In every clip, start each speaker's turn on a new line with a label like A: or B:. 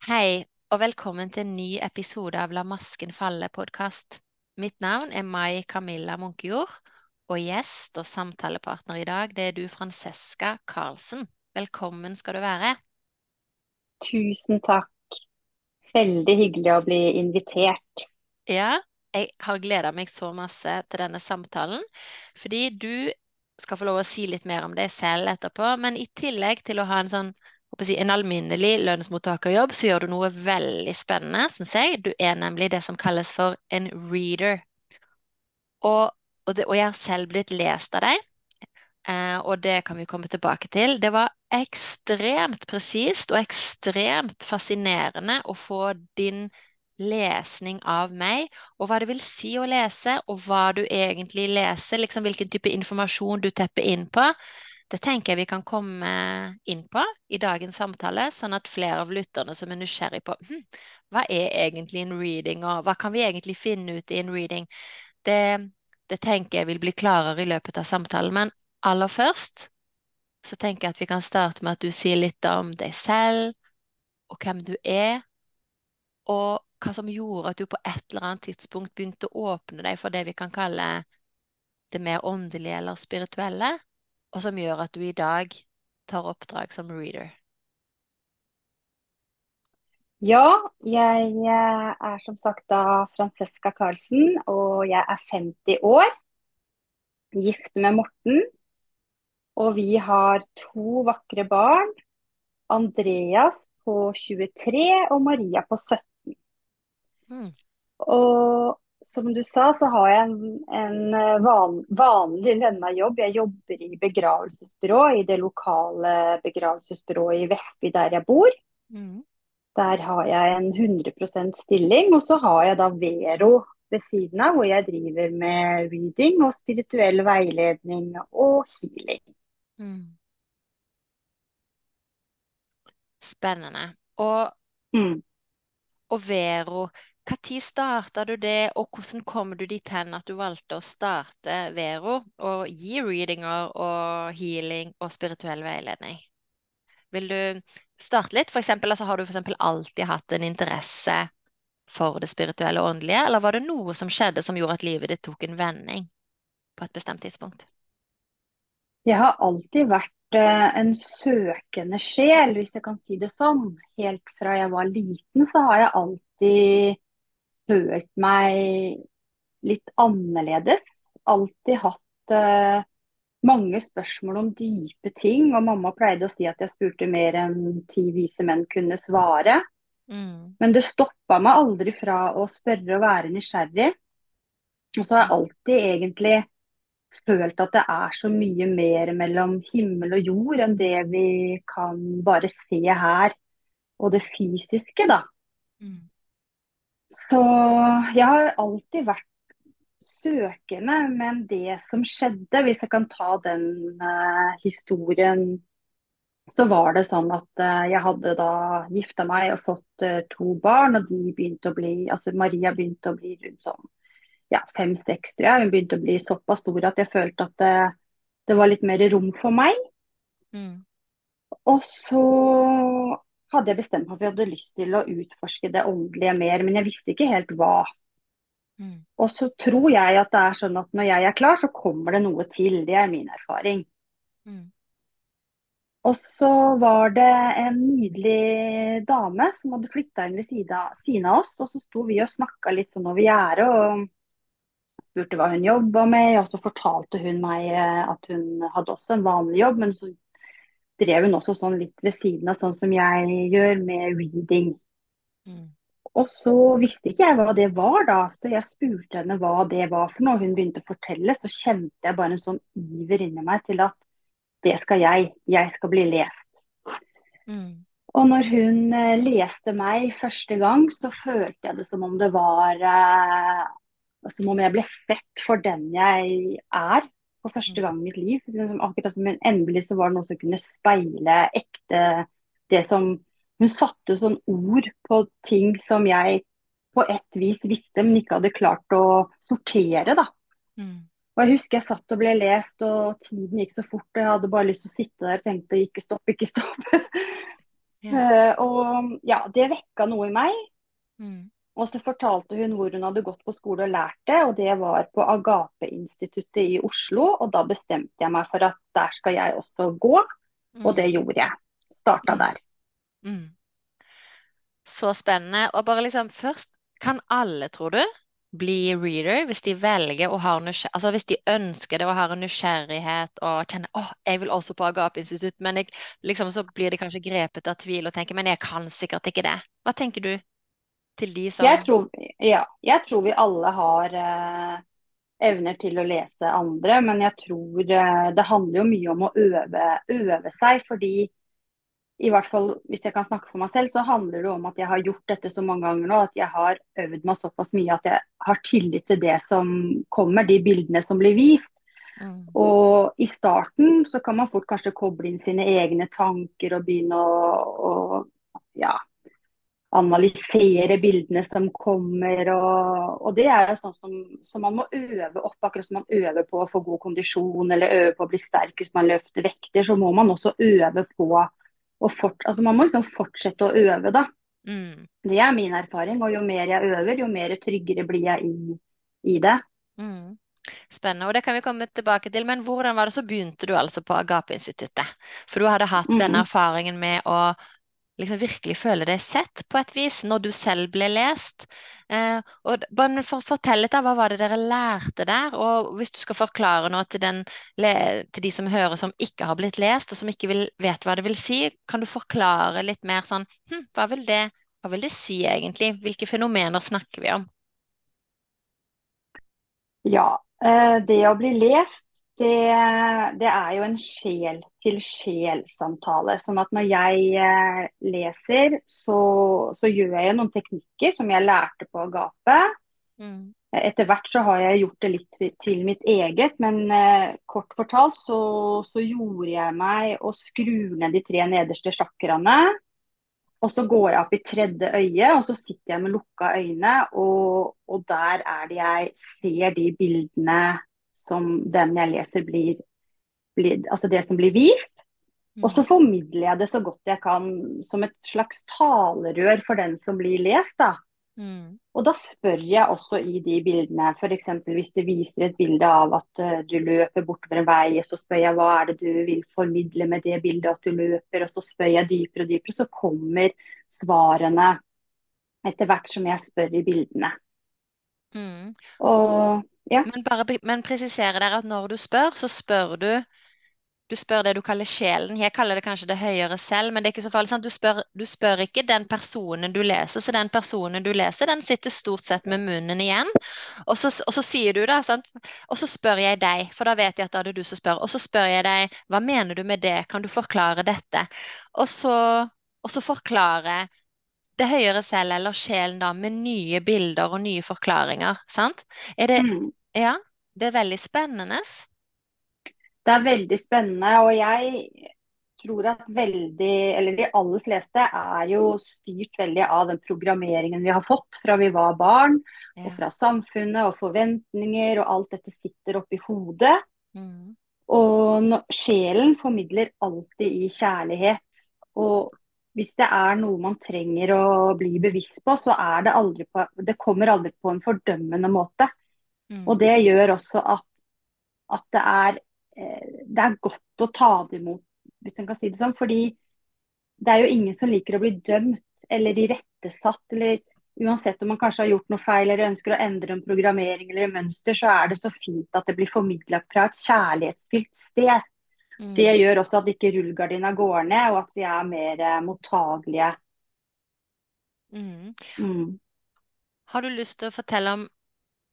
A: Hei, og velkommen til en ny episode av La masken falle-podkast. Mitt navn er Mai Camilla Munkejord, og gjest og samtalepartner i dag, det er du, Francesca Karlsen. Velkommen skal du være.
B: Tusen takk. Veldig hyggelig å bli invitert.
A: Ja, jeg har gleda meg så masse til denne samtalen, fordi du skal få lov å si litt mer om deg selv etterpå, men i tillegg til å ha en sånn en alminnelig lønnsmottakerjobb, så gjør du noe veldig spennende, syns jeg. Du er nemlig det som kalles for en reader. Og, og, det, og jeg har selv blitt lest av deg, eh, og det kan vi komme tilbake til. Det var ekstremt presist og ekstremt fascinerende å få din lesning av meg, og hva det vil si å lese, og hva du egentlig leser, liksom hvilken type informasjon du tepper inn på. Det tenker jeg vi kan komme inn på i dagens samtale, sånn at flere av lytterne som er nysgjerrig på hm, hva er egentlig en reading, og hva kan vi egentlig finne ut i en reading, det, det tenker jeg vil bli klarere i løpet av samtalen. Men aller først så tenker jeg at vi kan starte med at du sier litt om deg selv, og hvem du er, og hva som gjorde at du på et eller annet tidspunkt begynte å åpne deg for det vi kan kalle det mer åndelige eller spirituelle og som gjør at du i dag tar oppdrag som reader?
B: Ja, jeg eh, er som sagt da Francesca Karlsen, og jeg er 50 år. Gift med Morten. Og vi har to vakre barn. Andreas på 23 og Maria på 17. Mm. Og som du sa, så har jeg en, en eh, van, vanlig lønna jobb. Jeg jobber i begravelsesbyrå i det lokale begravelsesbyrået i Vestby der jeg bor. Mm. Der har jeg en 100% stilling. Og så har jeg da Vero ved siden av, hvor jeg driver med reading og spirituell veiledning og healing. Mm.
A: Spennende. Og, mm. og Vero, når starta du det, og hvordan kom du dit hen at du valgte å starte Vero og gi readinger og healing og spirituell veiledning? Vil du starte litt? For eksempel, altså, har du for alltid hatt en interesse for det spirituelle og åndelige, eller var det noe som skjedde som gjorde at livet ditt tok en vending på et bestemt tidspunkt?
B: Jeg har alltid vært eh, en søkende sjel, hvis jeg kan si det sånn. Helt fra jeg var liten så har jeg alltid følt meg litt annerledes. Alltid hatt uh, mange spørsmål om dype ting. Og mamma pleide å si at jeg spurte mer enn ti vise menn kunne svare. Mm. Men det stoppa meg aldri fra å spørre og være nysgjerrig. Og så har jeg alltid egentlig følt at det er så mye mer mellom himmel og jord enn det vi kan bare se her. Og det fysiske, da. Mm. Så jeg har alltid vært søkende, men det som skjedde, hvis jeg kan ta den uh, historien så var det sånn at uh, jeg hadde da gifta meg og fått uh, to barn, og de begynte å bli Altså Maria begynte å bli rundt sånn ja, fem-seks, tror jeg. Hun begynte å bli såpass stor at jeg følte at det, det var litt mer rom for meg. Mm. Og så hadde jeg bestemt meg for at jeg hadde lyst til å utforske det åndelige mer, men jeg visste ikke helt hva. Mm. Og så tror jeg at det er sånn at når jeg er klar, så kommer det noe til. Det er min erfaring. Mm. Og så var det en nydelig dame som hadde flytta inn ved siden av oss. Og så sto vi og snakka litt sånn over gjerdet og spurte hva hun jobba med. Og så fortalte hun meg eh, at hun hadde også en vanlig jobb, men så drev hun også sånn litt ved siden av sånn som jeg gjør med reading. Mm. Og så visste ikke jeg hva det var da, så jeg spurte henne hva det var for noe. Hun begynte å fortelle, så kjente jeg bare en sånn iver inni meg til at det skal jeg. Jeg skal bli lest. Mm. Og når hun eh, leste meg første gang, så følte jeg det som om det var eh, Som om jeg ble sett for den jeg er for første gang i mitt liv. Akkurat som endelig så var det noe som kunne speile ekte det som Hun satte sånn ord på ting som jeg på et vis visste, men ikke hadde klart å sortere, da. Mm. Og Jeg husker jeg satt og ble lest, og tiden gikk så fort. Og jeg hadde bare lyst til å sitte der og tenkte ikke stopp, ikke stopp.
A: yeah.
B: uh, og ja, det vekka noe i meg.
A: Mm.
B: Og så fortalte hun hvor hun hadde gått på skole og lært det, og det var på Agape-instituttet i Oslo. Og da bestemte jeg meg for at der skal jeg også gå, og det
A: Mm.
B: gjorde jeg. Starta
A: Mm.
B: der.
A: Mm. Så spennende. Og bare liksom først, kan alle, tror du, bli reader hvis de velger og har nysgjerrighet altså hvis de ønsker det og har en nysgjerrighet og kjenner åh, jeg vil også på Agape-institutt, men jeg, liksom, så blir de kanskje grepet av tvil og tenker men jeg kan sikkert ikke det. Hva tenker du til de som
B: Jeg tror, ja, jeg tror vi alle har eh, evner til å lese andre, men jeg tror eh, det handler jo mye om å øve, øve seg. Fordi i hvert fall hvis jeg kan snakke for meg selv, så handler det om at jeg har gjort dette så mange ganger nå at jeg har øvd meg såpass mye at jeg har tillit til det som kommer, de bildene som blir vist.
A: mm,
B: Og i starten så kan man fort kanskje koble inn sine egne tanker og begynne å, å ja, analysere bildene som kommer. Og, og det er jo sånn som, som man må øve opp, akkurat som man øver på å få god kondisjon eller øve på å bli sterk hvis man løfter vekter, så må man også øve på å fort, altså Man må liksom fortsette å øve, da.
A: mm,
B: Det er min erfaring. Og jo mer jeg øver, jo mer tryggere blir jeg i, i det.
A: mm. Spennende, og det kan vi komme tilbake til. Men hvordan var det så begynte du altså på Agape-instituttet? For du hadde hatt den
B: Mm.
A: erfaringen med å liksom virkelig føle deg sett på et vis når du selv ble lest. Eh, og bare for Fortell litt, da, hva var det dere lærte der? Og hvis du skal forklare noe til, den, til de som hører som ikke har blitt lest, og som ikke vil, vet hva det vil si, kan du forklare litt mer sånn hm, hva vil det, hva vil det si egentlig? Hvilke fenomener snakker vi om?
B: Ja, eh, det å bli lest, det, det er jo en sjel-til-sjel-samtale. Sånn at når jeg eh, leser, så, så gjør jeg noen teknikker som jeg lærte på Agape.
A: Mm,
B: Etter hvert så har jeg gjort det litt til- til mitt eget, men eh, kort fortalt så, så gjorde jeg meg å skru ned de tre nederste sjakraene. Og så går jeg opp i tredje øye, og så sitter jeg med lukka øyne, og, og der er det jeg ser de bildene som den jeg leser blir, blir Altså det som blir vist. Og så
A: mm,
B: formidler jeg det så godt jeg kan som et slags talerør for den som blir lest, da.
A: mm,
B: Og da spør jeg også i de bildene, f.eks. hvis det viser et bilde av at uh, du løper bortover en vei, så spør jeg hva er det du vil formidle med det bildet at du løper, og så spør jeg dypere og dypere, så kommer svarene etter hvert som jeg spør i bildene.
A: Mm.
B: Og ja,
A: Men bare men presisere der at når du spør, så spør du Du spør det du kaller sjelen. Jeg kaller det kanskje det høyere selv, men det er ikke så farlig. sant? Du spør, du spør ikke den personen du leser, så den personen du leser, den sitter stort sett med munnen igjen. Og så, og så sier du det, sant? Og så spør jeg deg, for da vet jeg at da er det du som spør. Og så spør jeg deg, hva mener du med det? Kan du forklare dette? Og så, og så forklare det høyere selv eller sjelen da med nye bilder og nye forklaringer, sant? Er det,
B: mm.
A: ja, det er veldig spennende.
B: Det er veldig spennende. Og jeg tror at veldig, eller de aller fleste, er jo styrt veldig av den programmeringen vi har fått fra vi var barn, og fra samfunnet og forventninger, og alt dette sitter oppi hodet.
A: Mm.
B: Og sjelen formidler alltid i kjærlighet. Og hvis det er noe man trenger å bli bevisst på, så er det aldri på Det kommer aldri på en fordømmende måte.
A: Mm.
B: Og det gjør også at, at det er eh, det er godt å ta det imot, hvis en kan si det sånn. Fordi det er jo ingen som liker å bli dømt eller irettesatt. Eller uansett om man kanskje har gjort noe feil eller ønsker å endre en programmering eller en mønster, så er det så fint at det blir formidla fra et kjærlighetsfylt sted.
A: Mm.
B: Det gjør også at ikke rullegardina går ned, og at vi er mer eh, mottagelige.
A: Mm.
B: Mm.
A: Har du lyst til å fortelle om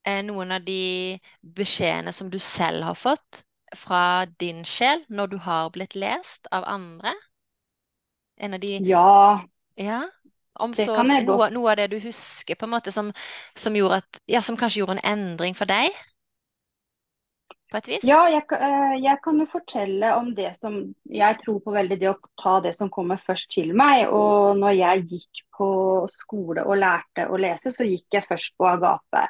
A: eh, noen av de beskjedene som du selv har fått fra din sjel når du har blitt lest av andre? En av de
B: Ja,
A: Ja. Om
B: det
A: så
B: kan jeg
A: noe,
B: godt.
A: noe av det du husker, på en måte, som, som gjorde at Ja, som kanskje gjorde en endring for deg, på et vis?
B: Ja, jeg, eh, jeg kan jo fortelle om det som Jeg tror på veldig det å ta det som kommer først til meg. Og når jeg gikk på skole og lærte å lese, så gikk jeg først på Agape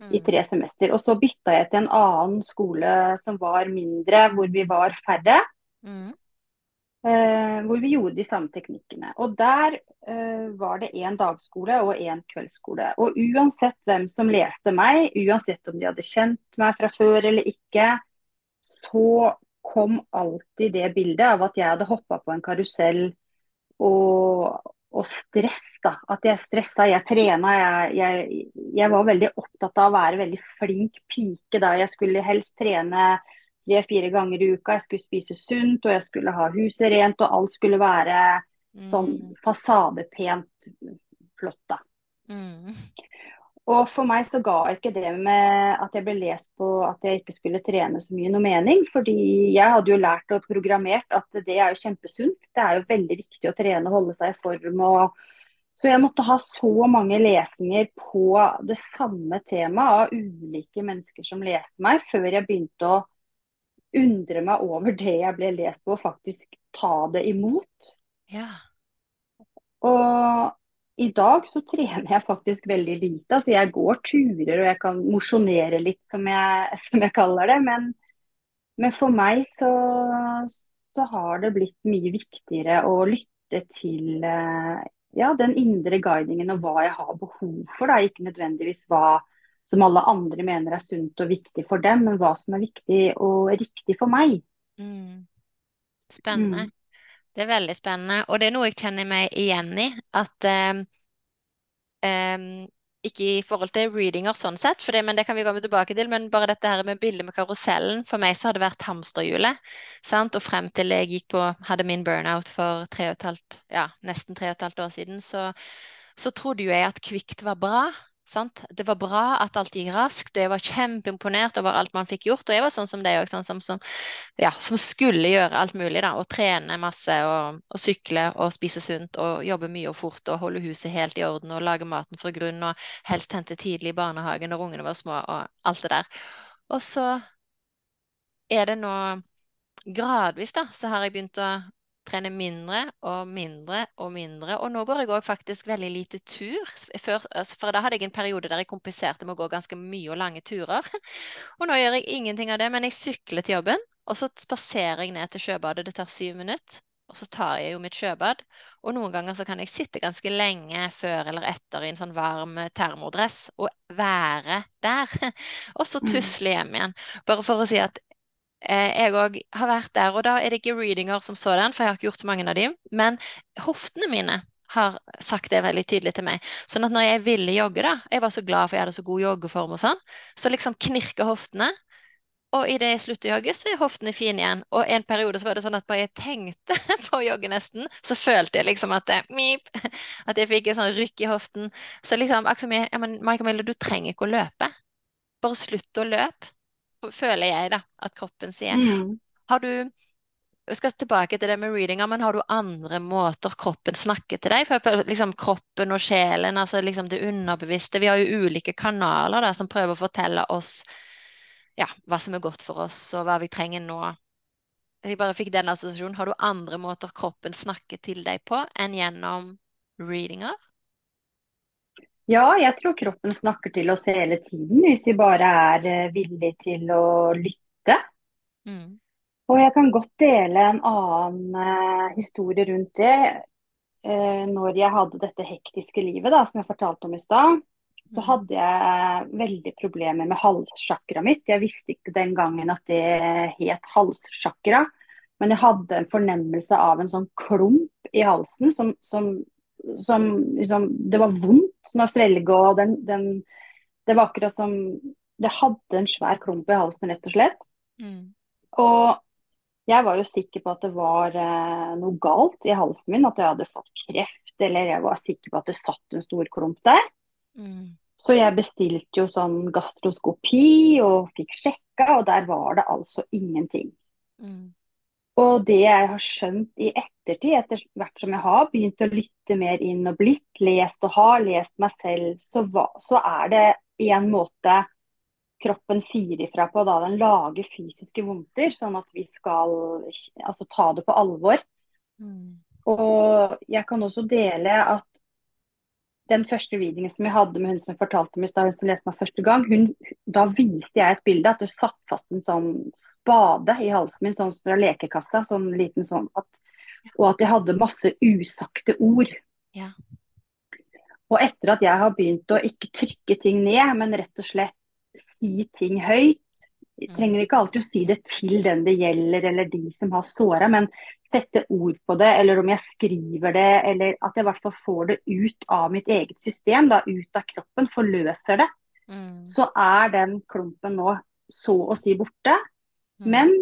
B: i
A: Mm.
B: tre semester. Og så bytta jeg til en annen skole som var mindre, hvor vi var færre.
A: Mm.
B: Eh, hvor vi gjorde de samme teknikkene. Og der eh, var det én dagskole og én kveldsskole. Og uansett hvem som leste meg, uansett om de hadde kjent meg fra før eller ikke, så kom alltid det bildet av at jeg hadde hoppa på en karusell og, og stress. At jeg stressa, jeg trena. Jeg, jeg, jeg var veldig opptatt av å være veldig flink pike da. Jeg skulle helst trene tre-fire ganger i uka. Jeg skulle spise sunt, og jeg skulle ha huset rent, og alt skulle være sånn
A: Mm.
B: fasadepent flott, da.
A: Mm.
B: Og for meg så ga ikke det med at jeg ble lest på at jeg ikke skulle trene så mye noe mening. Fordi jeg hadde jo lært og programmert at det er jo kjempesunt. Det er jo veldig viktig å trene og holde seg i form. og så jeg måtte ha så mange lesninger på det samme temaet av ulike mennesker som leste meg, før jeg begynte å undre meg over det jeg ble lest på, og faktisk ta det imot.
A: Ja.
B: Og i dag så trener jeg faktisk veldig lite. Altså jeg går turer og jeg kan mosjonere litt, som jeg, som jeg kaller det. Men, men for meg så, så har det blitt mye viktigere å lytte til eh, ja, den indre guidingen og hva jeg har behov for. Da. Ikke nødvendigvis hva som alle andre mener er sunt og viktig for dem, men hva som er viktig og riktig for meg.
A: Mm. Spennende.
B: Mm.
A: Det er veldig spennende, og det er noe jeg kjenner meg igjen i. At eh, em, ikke i forhold til readinger sånn sett, det, men det kan vi komme tilbake til. Men bare dette her med bildet med karusellen. For meg så har det vært hamsterhjulet. sant? Og frem til jeg gikk på, hadde min burnout for tre og et halvt, ja, nesten tre og et halvt år siden, så, så trodde jo jeg at kvikt var bra. Sant? Det var bra at alt gikk raskt, og jeg var kjempeimponert over alt man fikk gjort. Og jeg var sånn som deg òg, sånn, som, som, ja, som skulle gjøre alt mulig. da, Og trene masse, og, og sykle og spise sunt og jobbe mye og fort og holde huset helt i orden og lage maten fra grunn og helst hente tidlig i barnehagen når ungene var små og alt det der. Og så er det nå gradvis, da, så har jeg begynt å trene mindre og mindre og mindre. Og nå går jeg òg faktisk veldig lite tur. Før, altså, for da hadde jeg en periode der jeg kompenserte med å gå ganske mye og lange turer. Og nå gjør jeg ingenting av det, men jeg sykler til jobben, og så spaserer jeg ned til sjøbadet. Det tar syv minutter. Og så tar jeg jo mitt sjøbad. Og noen ganger så kan jeg sitte ganske lenge før eller etter i en sånn varm termodress og være der. Og så
B: Mm.
A: tusle hjem igjen. Bare for å si at Eh, jeg òg har vært der, og da er det ikke readinger som sådan, for jeg har ikke gjort så mange av dem. Men hoftene mine har sagt det veldig tydelig til meg. Sånn at når jeg ville jogge, da, jeg var så glad for jeg hadde så god joggeform og sånn, så liksom knirker hoftene. Og idet jeg slutter å jogge, så er hoftene fine igjen. Og en periode så var det sånn at bare jeg tenkte på å jogge nesten, så følte jeg liksom at det, mip, at jeg fikk en sånn rykk i hoften. Så liksom, akkurat som jeg, ja, men Michael Miller, du trenger ikke å løpe. Bare slutt å løpe føler jeg da, at kroppen sier.
B: Mm.
A: Har du jeg skal tilbake til det med readinger, men har du andre måter kroppen snakker til deg? For liksom kroppen og sjelen, altså liksom det underbevisste. Vi har jo ulike kanaler da, som prøver å fortelle oss ja, hva som er godt for oss, og hva vi trenger nå. Jeg bare fikk den assosiasjonen. Har du andre måter kroppen snakker til deg på enn gjennom readinger?
B: Ja, jeg tror kroppen snakker til oss hele tiden, hvis vi bare er eh, villige til å lytte.
A: Mm.
B: Og jeg kan godt dele en annen eh, historie rundt det. Eh, når jeg hadde dette hektiske livet, da, som jeg fortalte om i stad, så
A: Mm.
B: hadde jeg veldig problemer med halssjakra mitt. Jeg visste ikke den gangen at det het halssjakra, men jeg hadde en fornemmelse av en sånn klump i halsen som, som, som liksom Det var vondt å svelge, og den, den Det var akkurat som Det hadde en svær klump i halsen, rett og slett.
A: Mm.
B: Og jeg var jo sikker på at det var eh, noe galt i halsen min, at jeg hadde fått kreft, eller jeg var sikker på at det satt en stor klump der.
A: Mm.
B: Så jeg bestilte jo sånn gastroskopi og fikk sjekka, og der var det altså ingenting.
A: Mm.
B: Og det jeg har skjønt i ettertid, etter hvert som jeg har begynt å lytte mer inn og blitt lest og har lest meg selv, så, hva, så er det en måte kroppen sier ifra på da den lager fysiske vondter, sånn at vi skal altså, ta det på alvor.
A: Mm.
B: Og jeg kan også dele at den første readingen som jeg hadde med hun som jeg fortalte om i stad, hun som leste meg første gang, hun, da viste jeg et bilde at det satt fast en sånn spade i halsen min, sånn fra lekekassa. Sånn liten sånn at, og at jeg hadde masse usagte ord.
A: Ja.
B: Og etter at jeg har begynt å ikke trykke ting ned, men rett og slett si ting høyt. Trenger ikke alltid å si det til den det gjelder, eller de som har såra, men sette ord på det, eller om jeg skriver det, eller at jeg i hvert fall får det ut av mitt eget system, da, ut av kroppen, forløser det,
A: Mm.
B: så er den klumpen nå så å si borte.
A: Mm.
B: Men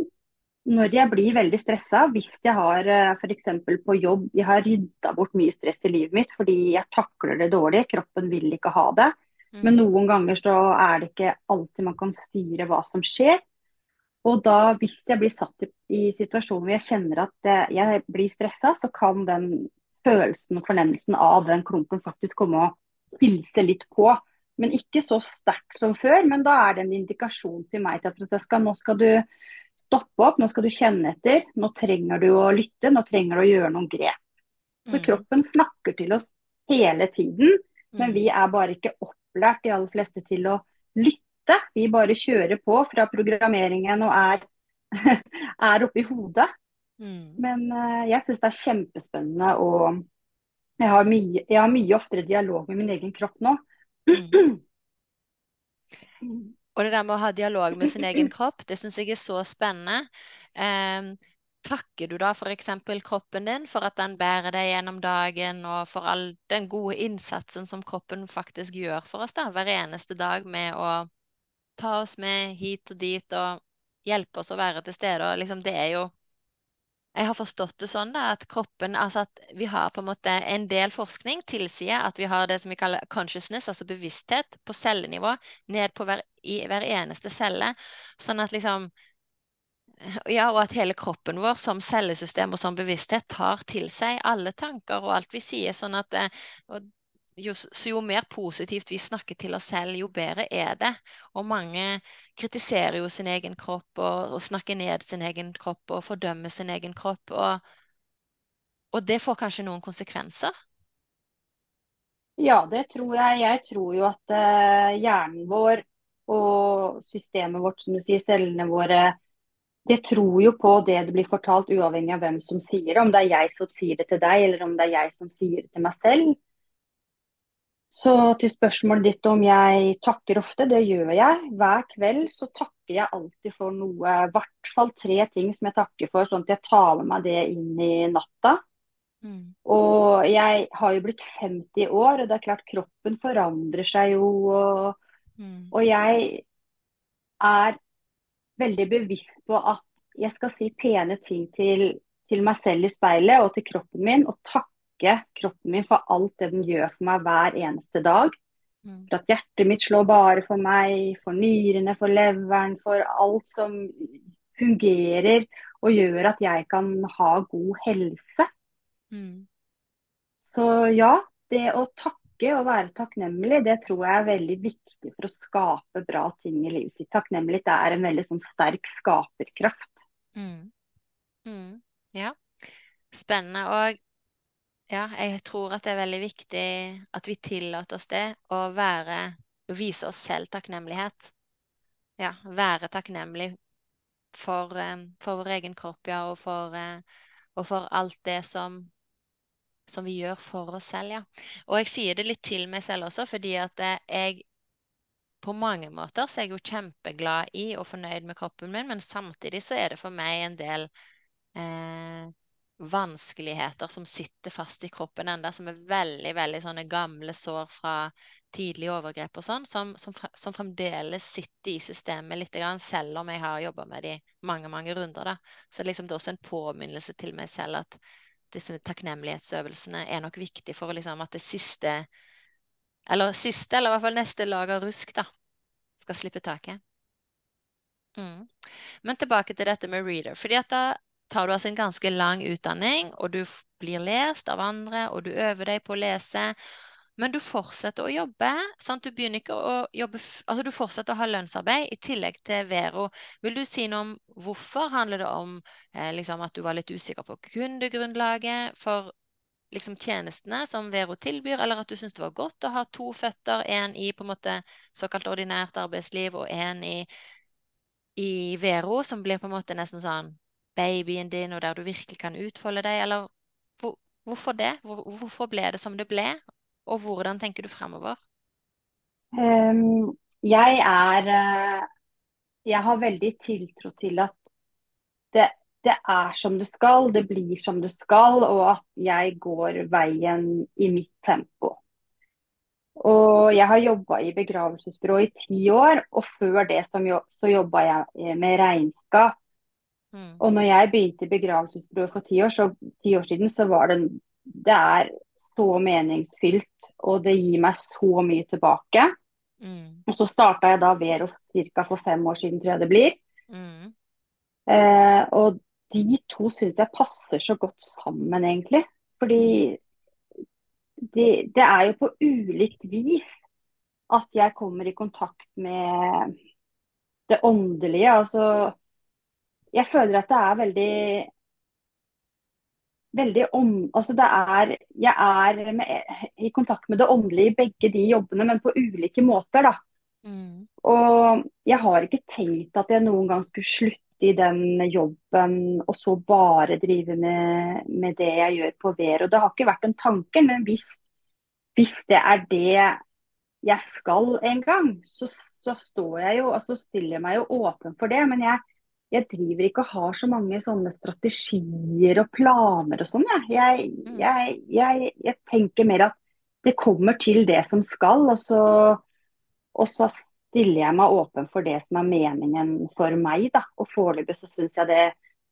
B: når jeg blir veldig stressa, hvis jeg har f.eks. på jobb Jeg har rydda bort mye stress i livet mitt fordi jeg takler det dårlig. Kroppen vil ikke ha det.
A: Mm.
B: Men noen ganger så er det ikke alltid man kan styre hva som skjer. Og da, hvis jeg blir satt i, i situasjoner hvor jeg kjenner at jeg blir stressa, så kan den følelsen og fornemmelsen av den klumpen faktisk komme og hilse litt på. Men ikke så sterkt som før, men da er det en indikasjon til meg til at skal, nå skal du stoppe opp, nå skal du kjenne etter. Nå trenger du å lytte, nå trenger du å gjøre noen grep. For
A: Mm.
B: kroppen snakker til oss hele tiden, men
A: Mm.
B: vi er bare ikke opplært de aller fleste til å lytte. Vi bare kjører på fra programmeringen og er, er oppi hodet.
A: Mm.
B: Men eh, jeg syns det er kjempespennende og jeg har, mye, jeg har mye oftere dialog med min egen kropp nå.
A: Mm. Og det der med å ha dialog med sin egen kropp, det syns jeg er så spennende. Em, takker du da f.eks. kroppen din for at den bærer deg gjennom dagen, og for all den gode innsatsen som kroppen faktisk gjør for oss da, hver eneste dag med å ta oss med hit og dit og hjelpe oss å være til stede? Og liksom, det er jo jeg har forstått det sånn da, at kroppen, altså at vi har på en måte en del forskning tilsier at vi har det som vi kaller consciousness, altså bevissthet, på cellenivå, ned på hver, i hver eneste celle. Sånn at liksom Ja, og at hele kroppen vår som cellesystem og som bevissthet tar til seg alle tanker og alt vi sier, sånn at eh, jo, så jo mer positivt vi snakker til oss selv, jo bedre er det. Og mange kritiserer jo sin egen kropp og, og snakker ned sin egen kropp og fordømmer sin egen kropp. Og, og det får kanskje noen konsekvenser.
B: Ja, det tror jeg. Jeg tror jo at eh, hjernen vår og systemet vårt, som du sier, cellene våre, det tror jo på det det blir fortalt, uavhengig av hvem som sier det. Om det er jeg som sier det til deg, eller om det er jeg som sier det til meg selv. Så til spørsmålet ditt om jeg takker ofte, det gjør jeg. Hver kveld så takker jeg alltid for noe, i hvert fall tre ting som jeg takker for, sånn at jeg tar med meg det inn i natta.
A: Mm.
B: Og jeg har jo blitt 50 år, og det er klart kroppen forandrer seg jo. Og,
A: Mm.
B: og jeg er veldig bevisst på at jeg skal si pene ting til, til meg selv i speilet og til kroppen min, og takke kroppen min for alt det den gjør for meg hver eneste dag.
A: Mm.
B: For at hjertet mitt slår bare for meg, for nyrene, for leveren, for alt som fungerer og gjør at jeg kan ha god helse.
A: Mm.
B: Så ja, det å takke og være takknemlig, det tror jeg er veldig viktig for å skape bra ting i livet sitt. Takknemlighet er en veldig sånn sterk skaperkraft.
A: Mm. Mm. Ja, spennende. Og ja, jeg tror at det er veldig viktig at vi tillater oss det å være, vise oss selv takknemlighet. Ja, være takknemlig for, eh, for vår egen kropp, ja, og for, eh, og for alt det som, som vi gjør for oss selv, ja. Og jeg sier det litt til meg selv også, fordi at eh, jeg på mange måter så er jeg jo kjempeglad i og fornøyd med kroppen min, men samtidig så er det for meg en del eh, vanskeligheter som sitter fast i kroppen enda, som er veldig, veldig sånne gamle sår fra tidlige overgrep og sånn, som, som, som fremdeles sitter i systemet litt, selv om jeg har jobba med de mange, mange runder, da. Så liksom det er også en påminnelse til meg selv at disse takknemlighetsøvelsene er nok viktig for liksom at det siste, eller siste, eller i hvert fall neste lag av rusk, da, skal slippe taket. Mm. Men tilbake til dette med reader. fordi at da tar du altså en ganske lang utdanning, og du blir lest av andre, og du øver deg på å lese. Men du fortsetter å jobbe. sant? Du begynner ikke å jobbe Altså du fortsetter å ha lønnsarbeid i tillegg til Vero. Vil du si noe om hvorfor? Handler det om eh, liksom at du var litt usikker på kundegrunnlaget for liksom tjenestene som Vero tilbyr, eller at du syntes det var godt å ha to føtter, én i på en måte såkalt ordinært arbeidsliv og én i, i Vero, som blir på en måte nesten sånn babyen din, og der du virkelig kan utfolde deg, eller hvor, hvorfor det? Hvor, hvorfor ble det som det ble, og hvordan tenker du fremover?
B: Um, jeg er eh, Jeg har veldig tiltro til at det, det er som det skal, det blir som det skal, og at jeg går veien i mitt tempo. Og jeg har jobba i begravelsesbyrå i ti år, og før det så jobba jeg med regnskap. Mm. Og når jeg begynte i begravelsesbyrået for ti år, så, ti år, siden, så var det Det er så meningsfylt, og det gir meg så mye tilbake. Mm. Og så starta jeg da Vero ca. for fem år siden, tror jeg det blir. Mm. Eh, og de to syns jeg passer så godt sammen, egentlig. Fordi det, det er jo på ulikt vis at jeg kommer i kontakt med det åndelige. Altså jeg føler at det er veldig veldig om, altså det er, Jeg er med, i kontakt med det åndelige i begge de jobbene, men på ulike måter. da. Mm. Og jeg har ikke tenkt at jeg noen gang skulle slutte i den jobben og så bare drive med, med det jeg gjør på Vero. Det har ikke vært en tanke, men hvis, hvis det er det jeg skal en gang, så, så står jeg jo, altså stiller jeg meg jo åpen for det. Men jeg, jeg driver ikke og har så mange sånne strategier og planer og sånn. Jeg, mm. jeg, jeg, jeg, tenker mer at det kommer til det som skal, og så, og så stiller jeg meg åpen for det som er meningen for meg. Da. Og foreløpig så syns jeg det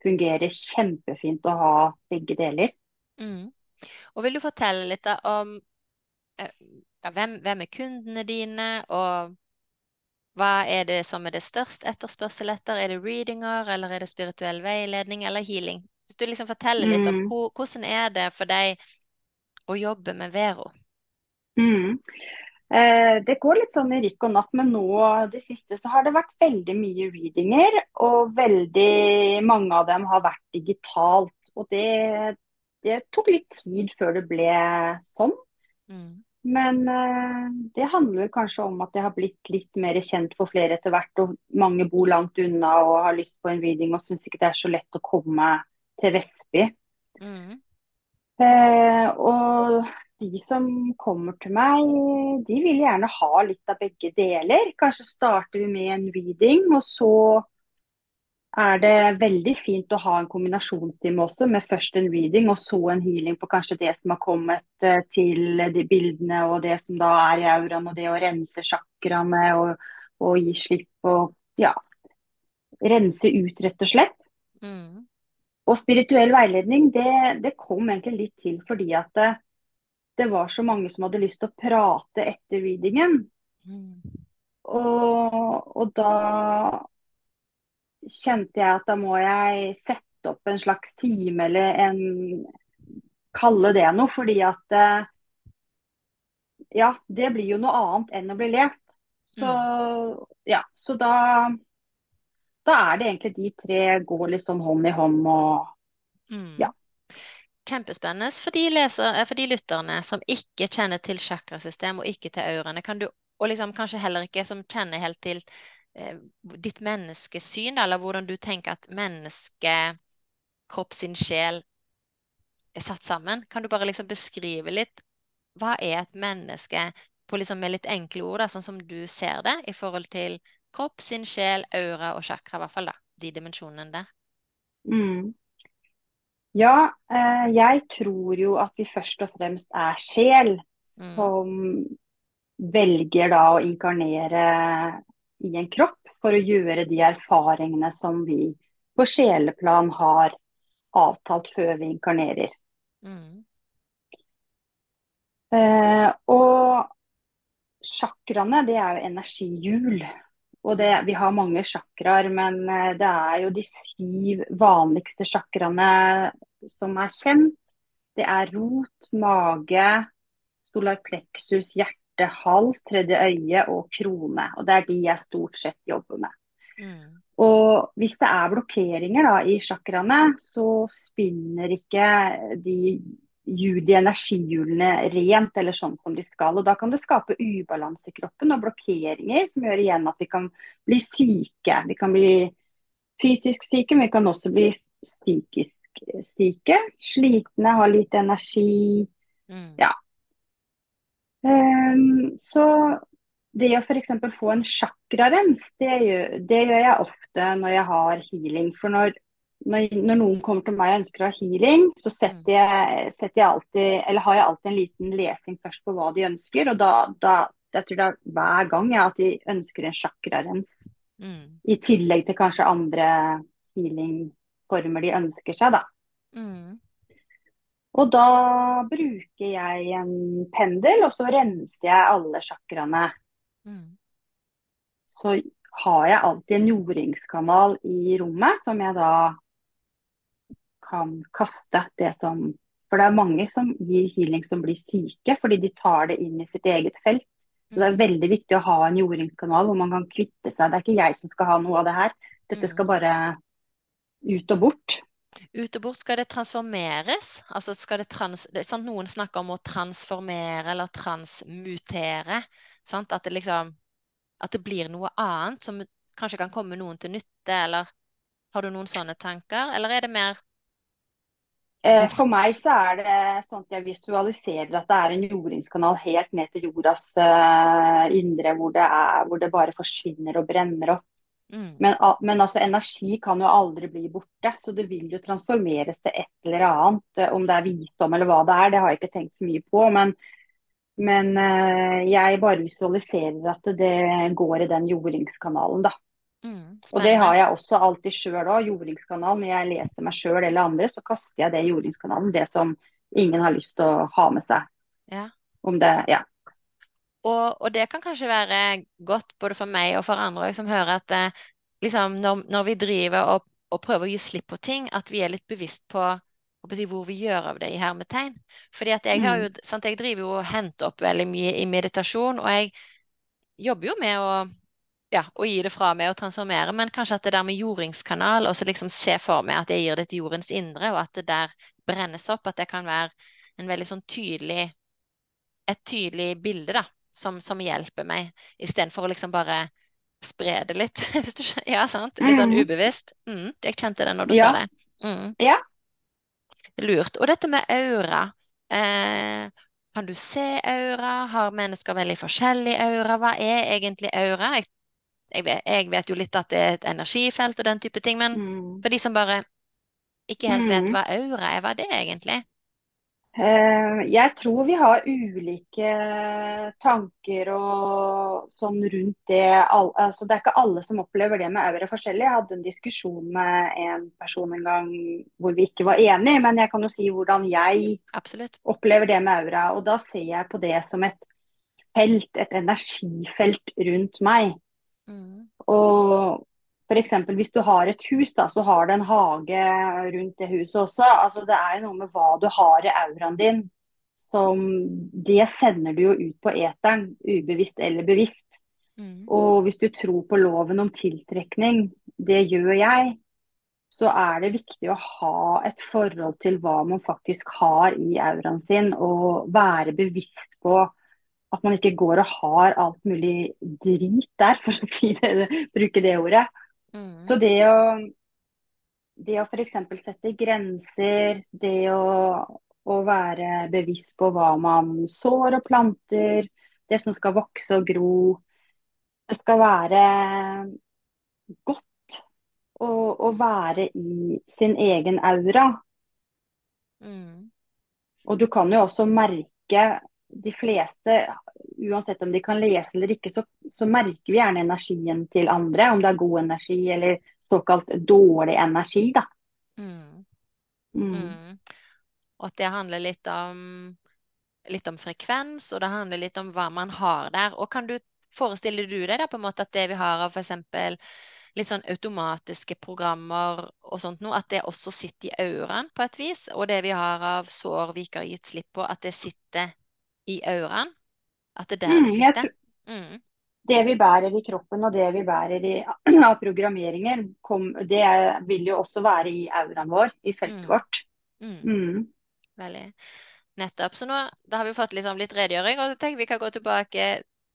B: fungerer kjempefint å ha begge deler.
A: Mm. Og Vil du fortelle litt om eh, ja, hvem, hvem er kundene dine, og hva er det som er det største etterspørsel etter? Er det readinger, eller er det spirituell veiledning eller healing? Hvis du liksom forteller litt om mm. hvordan er det for deg å jobbe med Vero?
B: Mm. Eh, det går litt sånn i rykk og napp, men nå det siste så har det vært veldig mye readinger. Og veldig mange av dem har vært digitalt. Og det, det tok litt tid før det ble sånn. Mm. Men eh, det handler kanskje om at jeg har blitt litt mer kjent for flere etter hvert. Og mange bor langt unna og har lyst på en reading og syns ikke det er så lett å komme til Vestby. Mm. Eh, og de som kommer til meg, de vil gjerne ha litt av begge deler. Kanskje starter vi med en reading, og så er det veldig fint å ha en kombinasjonstime også, med først en reading og så en healing på kanskje det som har kommet eh, til de bildene og det som da er i auraen, og det å rense sjakraene og, og, gi slipp og ja, rense ut, rett og slett. Mm. Og spirituell veiledning, det, det, kom egentlig litt til fordi at det, det, var så mange som hadde lyst til å prate etter readingen. Mm. Og, og da kjente jeg at da må jeg sette opp en slags time eller en Kalle det noe, fordi at eh, Ja, det blir jo noe annet enn å bli lest. Så mm. ja, så da Da er det egentlig de tre går sånn hånd i hånd og mm. ja.
A: Kjempespennende. For de, leser, eh, for de lytterne som ikke kjenner til chakrasystem og ikke til auraene, kan du, og liksom kanskje heller ikke som kjenner helt til ditt menneskesyn, eller hvordan du tenker at menneske, kropp, sin sjel er satt sammen. Kan du bare liksom beskrive litt hva er et menneske på liksom med litt enkle ord, da, sånn som du ser det, i forhold til kropp, sin sjel, aura og chakra, i hvert fall da, de dimensjonene der?
B: Mm. Ja, eh, jeg tror jo at vi først og fremst er sjel mm. som velger da å inkarnere i en kropp for å gjøre de erfaringene som vi på sjeleplan har avtalt før vi inkarnerer. Mm. Eh, og chakraene, det er jo energihjul. Og det, vi har mange sjakraer, men eh, det er jo de syv vanligste sjakraene som er kjent. Det er rot, mage, solar plexus, hjerte hjerte, hals, tredje øye og krone. Og det er de jeg stort sett jobber med. Mm. Og hvis det er blokkeringer da, i chakraene, så spinner ikke de de energihjulene rent eller sånn som de skal. og Da kan det skape ubalanse i kroppen og blokkeringer som gjør igjen at vi kan bli syke. Vi kan bli fysisk syke, men vi kan også bli psykisk syke. Slitne, har lite energi.
A: Mm.
B: Ja. Um, så det å f.eks. få en chakrarems, det, gjør- det gjør jeg ofte når jeg har healing. For når, når, når noen kommer til meg og ønsker å ha healing, så setter jeg, setter jeg alltid, eller har jeg alltid en liten lesing først på hva de ønsker. Og da, da jeg tror det er hver gang ja, at de ønsker en chakrarens.
A: Mm.
B: I tillegg til kanskje andre healingformer de ønsker seg, da.
A: Mm.
B: Og da bruker jeg en pendel, og så renser jeg alle chakraene.
A: Mm.
B: Så har jeg alltid en jordingskanal i rommet, som jeg da kan kaste det som For det er mange som gir healing som blir syke, fordi de tar det inn i sitt eget felt. Så det er veldig viktig å ha en jordingskanal hvor man kan kvitte seg. Det er ikke jeg som skal ha noe av det her. Dette skal bare ut og bort.
A: Ut og bort skal det transformeres. Altså skal det trans... Det sant, noen snakker om å transformere eller transmutere. Sant? At det liksom At det blir noe annet som kanskje kan komme noen til nytte, eller har du noen sånne tanker? Eller er det mer
B: Eh, For meg så er det sånn at jeg visualiserer at det er en jordingskanal helt ned til jordas eh, indre, hvor det, er, hvor det bare forsvinner og brenner opp.
A: Mm.
B: Men, men altså, energi kan jo aldri bli borte, så det vil jo transformeres til et eller annet. Om det er visdom eller hva det er, det har jeg ikke tenkt så mye på. Men, men eh, jeg bare visualiserer at det går i den jordingskanalen, da.
A: Mm.
B: Og det har jeg også alltid sjøl òg, jordingskanalen. Når jeg leser meg sjøl eller andre, så kaster jeg det i jordingskanalen. Det som ingen har lyst til å ha med seg.
A: Ja.
B: Om det, ja.
A: Og, og det kan kanskje være godt både for meg og for andre som hører at eh, liksom, når, når vi driver og, og prøver å gi slipp på ting, at vi er litt bevisst på si, hvor vi gjør av det i hermetegn. Fordi at jeg har jo,
B: Mm.
A: sant, jeg driver jo og henter opp veldig mye i meditasjon, og jeg jobber jo med å, ja, å gi det fra meg og transformere, men kanskje at det der med jordingskanal, og så liksom se for meg at jeg gir det til jordens indre, og at det der brennes opp, at det kan være en veldig sånn tydelig et tydelig bilde, da, som, som hjelper meg, istedenfor å liksom bare spre det litt. Ja, sant? Litt sånn
B: Mm.
A: ubevisst. Mm, jeg kjente det når du
B: Ja.
A: sa det. Mm,
B: Ja.
A: lurt. Og dette med aura. Eh, kan du se aura? Har mennesker veldig forskjellig aura? Hva er egentlig aura? Jeg, jeg, vet, jeg vet jo litt at det er et energifelt og den type ting, men
B: Mm.
A: for de som bare ikke helt vet
B: Mm.
A: hva aura er, hva er det egentlig?
B: Eh, Jeg tror vi har ulike tanker og sånn rundt det. Altså, det er ikke alle som opplever det med aura forskjellig. Jeg hadde en diskusjon med en person en gang hvor vi ikke var enige, men jeg kan jo si hvordan jeg
A: Absolutt.
B: opplever det med aura. Og da ser jeg på det som et felt, et energifelt rundt meg.
A: Mm,
B: Og f.eks. hvis du har et hus, da, så har det en hage rundt det huset også. Altså, det er jo noe med hva du har i auraen din. Som det sender du jo ut på eteren, ubevisst eller bevisst.
A: mm,
B: Og hvis du tror på loven om tiltrekning, det gjør jeg, så er det viktig å ha et forhold til hva man faktisk har i auraen sin, og være bevisst på at man ikke går og har alt mulig drit der, for å si det, bruke det ordet.
A: Mm.
B: Så det å, det å f.eks. sette grenser, det å, å være bevisst på hva man sår og planter, det som skal vokse og gro. Det skal være godt å, å være i sin egen aura.
A: Mm.
B: Og du kan jo også merke de fleste, uansett om de kan lese eller ikke, så, så merker vi gjerne energien til andre. Om det er god energi eller såkalt dårlig energi, da.
A: Mm.
B: Mm.
A: Mm. Og at det handler litt om, litt om frekvens, og det handler litt om hva man har der. Og kan du forestille du deg da på en måte at det vi har av f.eks. litt sånn automatiske programmer og sånt noe, at det også sitter i auraen på et vis? Og det vi har av sår vi ikke har gitt slipp på, at det sitter i auraen? At det er der det
B: Mm, jeg
A: sitter? Mm.
B: det vi bærer i kroppen og det vi bærer i, av programmeringer, kom, det vil jo også være i auraen vår, i feltet
A: Mm.
B: vårt.
A: Mm.
B: Mm.
A: Veldig. Nettopp. Så nå da har vi fått liksom litt redegjøring, og jeg tenker vi kan gå tilbake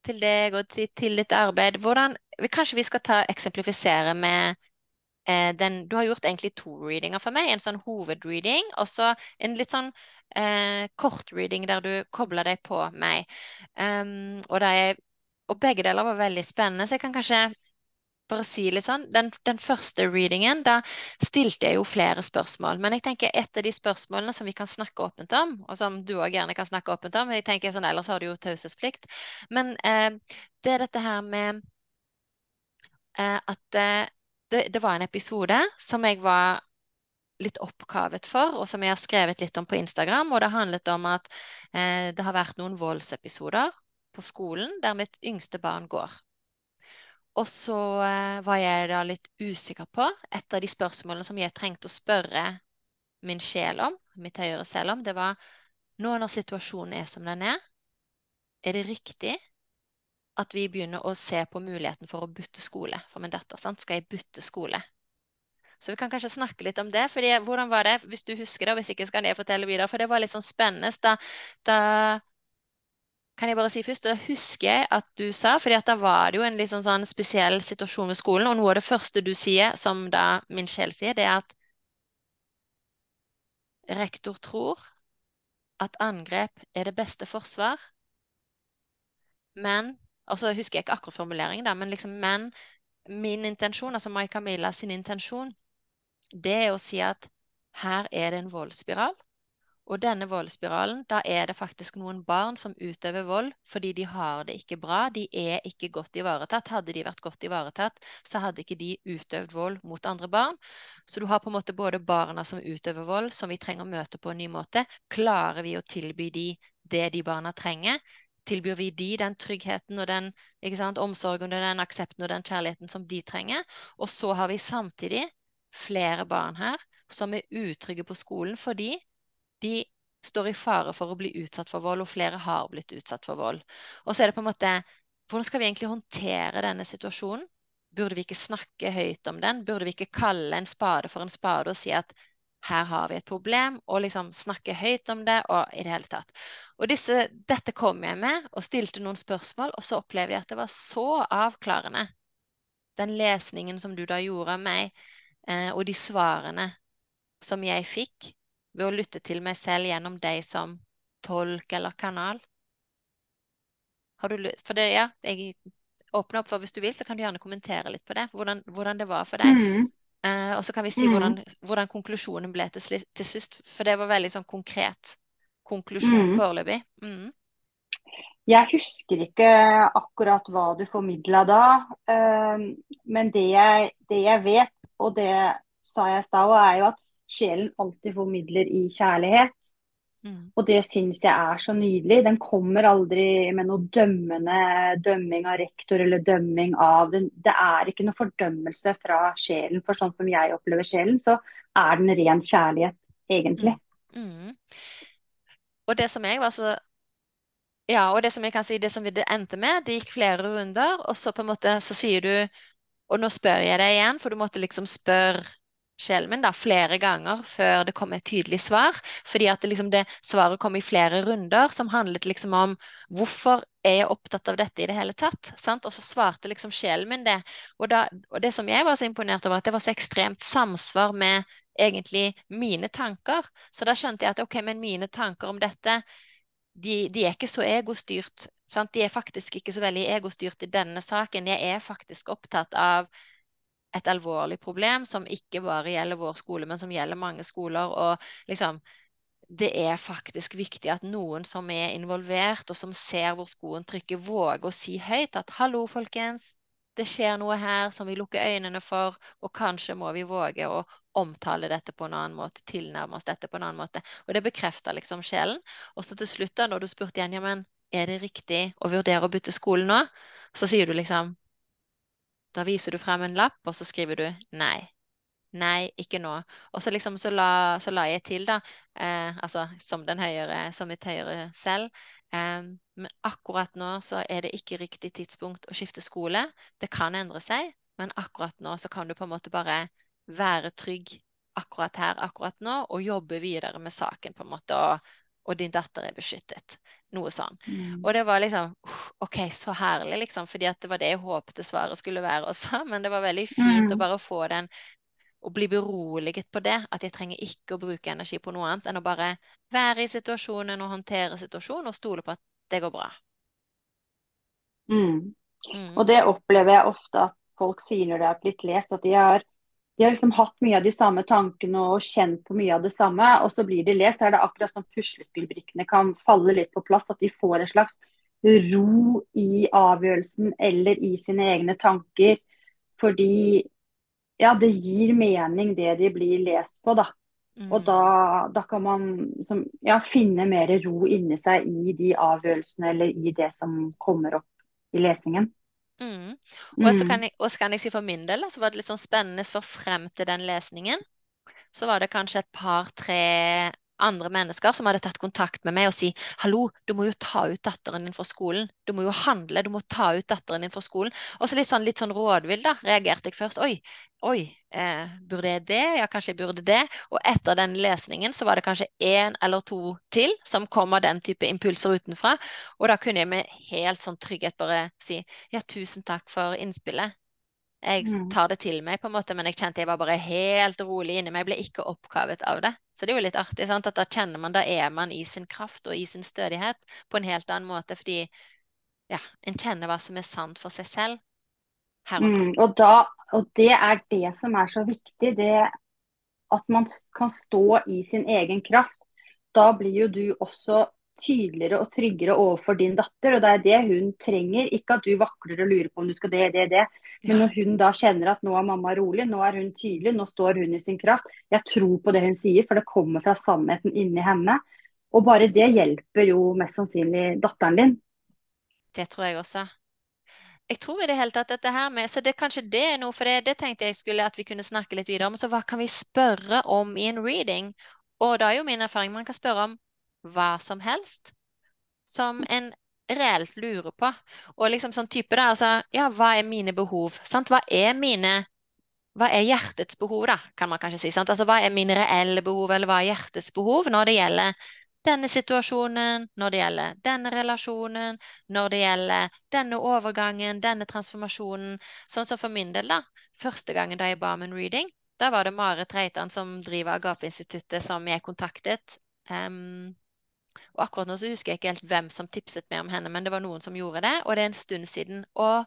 A: til deg og til, til ditt arbeid. Hvordan, vi, kanskje vi skal ta eksemplifisere med eh, den, Du har gjort egentlig to readinger for meg. En sånn hovedreading og så en litt sånn eh, kort reading der du kobler deg på meg. Um, og, er, og begge deler var veldig spennende, så jeg kan kanskje bare si litt sånn, den, den, første readingen, da stilte jeg jo flere spørsmål. Men jeg tenker et av de spørsmålene som vi kan snakke åpent om, og som du òg gjerne kan snakke åpent om jeg tenker sånn, Ellers har du jo taushetsplikt. Men eh, det er dette her med eh, at eh, det, det, var en episode som jeg var litt oppkavet for, og som jeg har skrevet litt om på Instagram. Og det handlet om at eh, det har vært noen voldsepisoder på skolen der mitt yngste barn går. Og så eh, var jeg da litt usikker på Et av de spørsmålene som jeg trengte å spørre min sjel om, mitt høyere selv om, det var nå når situasjonen er som den er, er det riktig at vi begynner å se på muligheten for å bytte skole for min datter? Sant? Skal jeg bytte skole? Så vi kan kanskje snakke litt om det. fordi Hvordan var det, hvis du husker det, og hvis ikke skal jeg fortelle videre. For det var litt sånn spennende. Da, da kan jeg bare si først, Da husker jeg at du sa, fordi at da var det jo en litt sånn, sånn spesiell situasjon ved skolen, og noe av det første du sier, som da min sjel sier, det er at rektor tror at angrep er det beste forsvar, men Og så husker jeg ikke akkurat formuleringen, da, men liksom Men min intensjon, altså Mai Camilla sin intensjon, det er å si at her er det en voldsspiral. Og denne voldsspiralen, da er det faktisk noen barn som utøver vold fordi de har det ikke bra. De er ikke godt ivaretatt. Hadde de vært godt ivaretatt, så hadde ikke de utøvd vold mot andre barn. Så du har på en måte både barna som utøver vold, som vi trenger å møte på en ny måte. Klarer vi å tilby de det de barna trenger? Tilbyr vi de den tryggheten og den sant, omsorgen og den aksepten og den kjærligheten som de trenger? Og så har vi samtidig flere barn her som er utrygge på skolen fordi de står i fare for å bli utsatt for vold, og flere har blitt utsatt for vold. Og så er det på en måte Hvordan skal vi egentlig håndtere denne situasjonen? Burde vi ikke snakke høyt om den? Burde vi ikke kalle en spade for en spade og si at her har vi et problem, og liksom snakke høyt om det, og i det hele tatt. Og disse, dette kom jeg med og stilte noen spørsmål, og så opplevde jeg at det var så avklarende. Den lesningen som du da gjorde av meg, og de svarene som jeg fikk, ved å lytte til meg selv gjennom deg som tolk eller kanal? Har du For det, ja, jeg åpner opp for hvis du vil, så kan du gjerne kommentere litt på det. Hvordan, hvordan det var for deg. Mm. Uh, og så kan vi si mm. hvordan, hvordan, konklusjonen ble til, til sist. For det var veldig sånn konkret konklusjon mm. foreløpig. Mm.
B: Jeg husker ikke akkurat hva du formidla da, uh, men det jeg, det jeg, vet, og det sa jeg i stad, er jo at sjelen alltid formidler i kjærlighet. Mm. Og det syns jeg er så nydelig. Den kommer aldri med noe dømmende dømming av rektor eller dømming av den. Det er ikke noe fordømmelse fra sjelen, for sånn som jeg opplever sjelen, så er den ren kjærlighet, egentlig. Mm. Mm.
A: Og det som jeg var så Ja, og det som jeg kan si, det som det endte med, det gikk flere runder, og så på en måte så sier du Og nå spør jeg deg igjen, for du måtte liksom spørre sjelen min da, flere ganger før det kom et tydelig svar. Fordi at det, liksom, det svaret kom i flere runder, som handlet liksom om hvorfor er jeg opptatt av dette i det hele tatt? Sant? Og så svarte liksom sjelen min det. Og, da, og det som jeg var så imponert over, at det var så ekstremt samsvar med egentlig mine tanker. Så da skjønte jeg at ok, men mine tanker om dette de, de, er ikke så egostyrt. Sant? De er faktisk ikke så veldig egostyrt i denne saken. Jeg er faktisk opptatt av et alvorlig problem som ikke bare gjelder vår skole, men som gjelder mange skoler. Og liksom, det er faktisk viktig at noen som er involvert, og som ser hvor skoen trykker, våger å si høyt at 'hallo, folkens', det skjer noe her som vi lukker øynene for, og kanskje må vi våge å omtale dette på en annen måte, tilnærme oss dette på en annen måte. Og det bekrefter liksom sjelen. Og så til slutt, da, når du spurte igjen, ja, men er det riktig å vurdere å bytte skole nå, så sier du liksom da viser du frem en lapp, og så skriver du nei. Nei, ikke nå. Og så liksom så la, så la jeg til, da, eh, altså som den høyere, som mitt høyere selv. Men akkurat nå så er det ikke riktig tidspunkt å skifte skole. Det kan endre seg, men akkurat nå så kan du på en måte bare være trygg akkurat her, akkurat nå, og jobbe videre med saken på en måte. og og din datter er beskyttet. Noe sånn. Mm. Og det var liksom OK, så herlig, liksom. fordi at det var det jeg håpte svaret skulle være også. Men det var veldig fint mm. å bare få den og bli beroliget på det. At jeg trenger ikke å bruke energi på noe annet enn å bare være i situasjonen og håndtere situasjonen og stole på at det går bra.
B: Mm.
A: Mm.
B: Og det opplever jeg ofte at folk sier når det er blitt lest, at de har, de har liksom hatt mye av de samme tankene og kjent på mye av det samme, og så blir de lest. Er det akkurat som puslespillbrikkene kan falle litt på plass, at de får en slags ro i avgjørelsen eller i sine egne tanker. Fordi ja, det gir mening det de blir lest på, da. Og da,
A: Mm.
B: da kan man som, ja, finne mer ro inni seg i de avgjørelsene eller i det som kommer opp i lesningen.
A: Mm. Og så
B: Mm.
A: kan jeg, og så kan jeg si for min del, så var det litt sånn spennende, for frem til den lesningen, så var det kanskje et par-tre andre mennesker som hadde tatt kontakt med meg og si hallo, du må jo ta ut datteren din fra skolen. Du må jo handle, du må ta ut datteren din fra skolen. Og så litt sånn, litt sånn rådvill, da, reagerte jeg først. Oi, oi, eh, burde jeg det? Ja, kanskje jeg burde det. Og etter den lesningen så var det kanskje én eller to til som kom av den type impulser utenfra. Og da kunne jeg med helt sånn trygghet bare si ja, tusen takk for innspillet. Jeg
B: Mm.
A: tar det til meg, på en måte, men jeg kjente jeg var bare helt rolig inni meg. Jeg ble ikke oppkavet av det. Så det er jo litt artig, sant? at da kjenner man, da er man i sin kraft og i sin stødighet på en helt annen måte, fordi ja, en kjenner hva som er sant for seg selv her og.
B: Mm. Og, da, og det er det som er så viktig. Det at man kan stå i sin egen kraft. Da blir jo du også tydeligere og tryggere overfor din datter, og det er det hun trenger. Ikke at du vakler og lurer på om du skal det, det, det. Men når hun da kjenner at nå er mamma rolig, nå er hun tydelig, nå står hun i sin kraft. Jeg tror på det hun sier, for det kommer fra sannheten inni henne. Og bare det hjelper jo mest sannsynlig datteren din.
A: Det tror jeg også. Jeg tror i det hele tatt dette her med Så det kanskje det er noe, for det, det tenkte jeg skulle at vi kunne snakke litt videre om. Så hva kan vi spørre om i en reading? Og da er jo min erfaring man kan spørre om hva som helst som en reelt lurer på. Og liksom sånn type da, altså, ja, hva er mine behov? Sant? Hva er mine hva er hjertets behov, da, kan man kanskje si. Sant? Altså, hva er mine reelle behov, eller hva er hjertets behov når det gjelder denne situasjonen, når det gjelder denne relasjonen, når det gjelder denne overgangen, denne transformasjonen. Sånn som for min del, da. Første gangen da jeg ba om en reading, da var det Marit Reitan som driver Agape-instituttet, som jeg kontaktet. Em, og akkurat nå så husker jeg ikke helt hvem som tipset meg om henne, men det var noen som gjorde det, og det er en stund siden. Og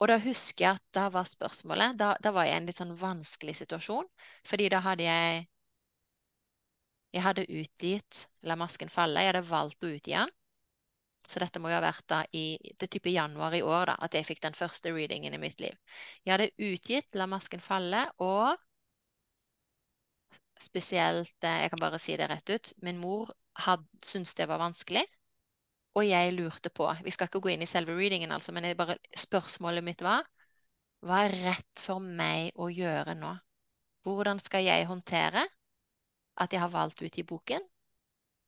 A: og da husker jeg at da var spørsmålet Da, da var jeg i en litt sånn vanskelig situasjon. Fordi da hadde jeg Jeg hadde utgitt La masken falle. Jeg hadde valgt å utgi den. Så dette må jo ha vært da i det type januar i år da, at jeg fikk den første readingen i mitt liv. Jeg hadde utgitt La masken falle, og spesielt eh, Jeg kan bare si det rett ut. Min mor had, syntes det var vanskelig. Og jeg lurte på Vi skal ikke gå inn i selve readingen, altså, men bare, spørsmålet mitt var Hva er rett for meg å gjøre nå? Hvordan skal jeg håndtere at jeg har valgt ut i boken,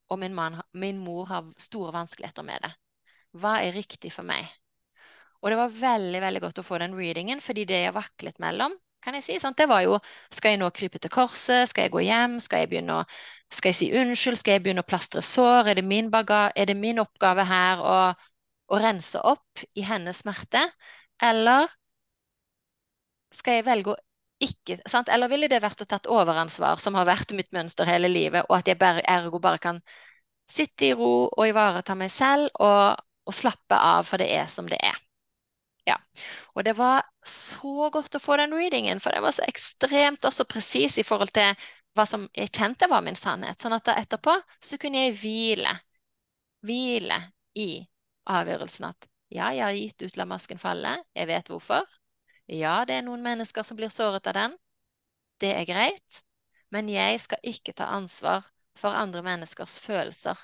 A: og min, man, min mor har store vanskeligheter med det? Hva er riktig for meg? Og det var veldig veldig godt å få den readingen, fordi det jeg vaklet mellom, kan jeg si, sant? det var jo Skal jeg nå krype til korset? Skal jeg gå hjem? Skal jeg begynne å skal jeg si unnskyld? Skal jeg begynne å plastre sår? Er det min, er det min oppgave her å, å rense opp i hennes smerte? Eller skal jeg velge å ikke sant? Eller ville det vært å tatt overansvar, som har vært mitt mønster hele livet, og at jeg bare, ergo bare kan sitte i ro og ivareta meg selv og, og slappe av, for det er som det er. Ja. Og det var så godt å få den readingen, for den var så ekstremt også presis i forhold til hva som jeg kjente var min sannhet. Sånn at da etterpå så kunne jeg hvile. Hvile i avgjørelsen at ja, jeg har gitt ut La masken falle. Jeg vet hvorfor. Ja, det er noen mennesker som blir såret av den. Det er greit. Men jeg skal ikke ta ansvar for andre menneskers følelser.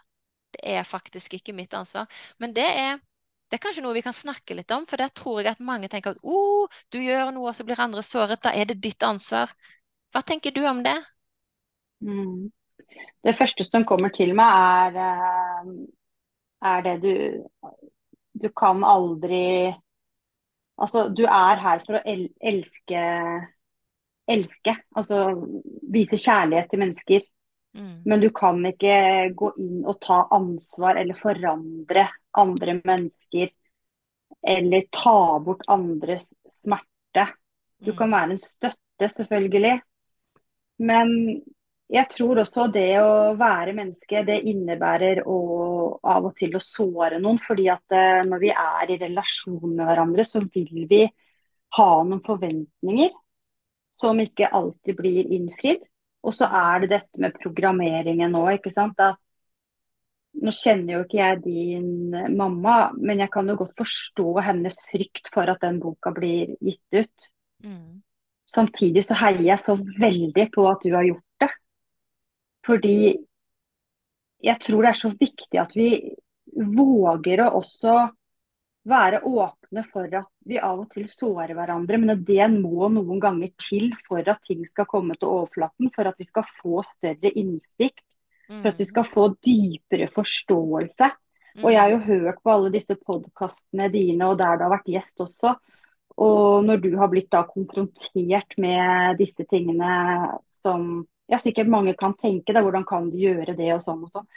A: Det er faktisk ikke mitt ansvar. Men det er, det er kanskje noe vi kan snakke litt om, for der tror jeg at mange tenker at oh, du gjør noe, og så blir andre såret. Da er det ditt ansvar. Hva tenker du om det?
B: Mm. Det første som kommer til meg, er, eh, er det du Du kan aldri Altså, du er her for å el elske Elske. Altså vise kjærlighet til mennesker.
A: Mm.
B: Men du kan ikke gå inn og ta ansvar eller forandre andre mennesker. Eller ta bort andres smerte. Du kan
A: Mm.
B: være en støtte, selvfølgelig. Men jeg tror også det å være menneske, det innebærer å, av og til å såre noen. Fordi at eh, når vi er i relasjon med hverandre, så vil vi ha noen forventninger som ikke alltid blir innfridd. Og så er det dette med programmeringen nå, ikke sant. At nå kjenner jo ikke jeg din mamma, men jeg kan jo godt forstå hennes frykt for at den boka blir gitt ut.
A: Mm.
B: Samtidig så heier jeg så veldig på at du har gjort. Fordi jeg tror det er så viktig at vi våger å også være åpne for at vi av og til sårer hverandre, men det må noen ganger til for at ting skal komme til overflaten, for at vi skal få større innsikt, for at vi
A: Mm.
B: skal få dypere forståelse. Og jeg har jo
A: Mm.
B: hørt på alle disse podkastene dine, og der du har vært gjest også. Og når du har blitt da konfrontert med disse tingene som ja, sikkert mange kan tenke, da, hvordan kan du gjøre det og sånn og sånn,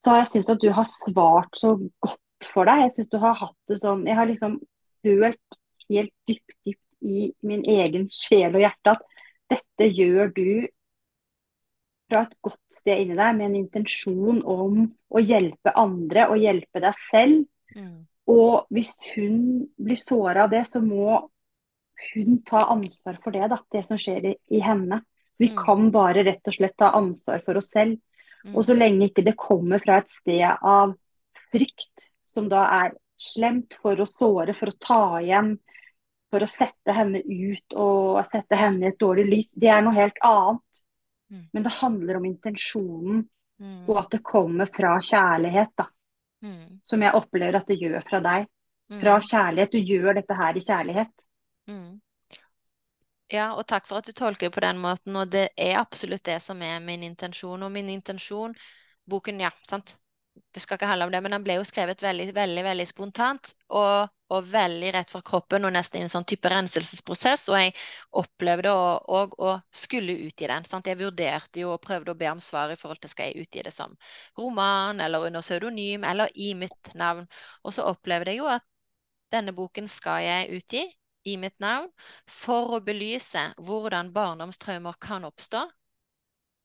B: så jeg syntes at du har svart så godt for deg. Jeg syns du har hatt det sånn Jeg har liksom følt helt dypt, dypt i min egen sjel og hjerte at dette gjør du fra et godt sted inni deg med en intensjon om å hjelpe andre og hjelpe deg selv.
A: Mm.
B: Og hvis hun blir såra av det, så må hun ta ansvar for det, da, det som skjer i, i henne. Vi
A: Mm.
B: kan bare rett og slett ta ansvar for oss selv.
A: Mm.
B: Og så lenge ikke det kommer fra et sted av frykt, som da er slemt for å såre, for å ta igjen, for å sette henne ut og sette henne i et dårlig lys, det er noe helt annet.
A: Mm.
B: Men det handler om intensjonen, og at det kommer fra kjærlighet, da.
A: Mm.
B: Som jeg opplever at det gjør fra deg. Fra kjærlighet. Du gjør dette her i kjærlighet.
A: Mm. Ja, og takk for at du tolker på den måten, og det er absolutt det som er min intensjon. Og min intensjon, boken, ja, sant, det skal ikke handle om det, men den ble jo skrevet veldig, veldig, veldig spontant, og, og veldig rett fra kroppen, og nesten i en sånn type renselsesprosess, og jeg opplevde òg å skulle utgi den, sant. Jeg vurderte jo og prøvde å be om svar i forhold til skal jeg utgi det som roman, eller under pseudonym, eller i mitt navn, og så opplevde jeg jo at denne boken skal jeg utgi i mitt navn for å belyse hvordan barndomstraumer kan oppstå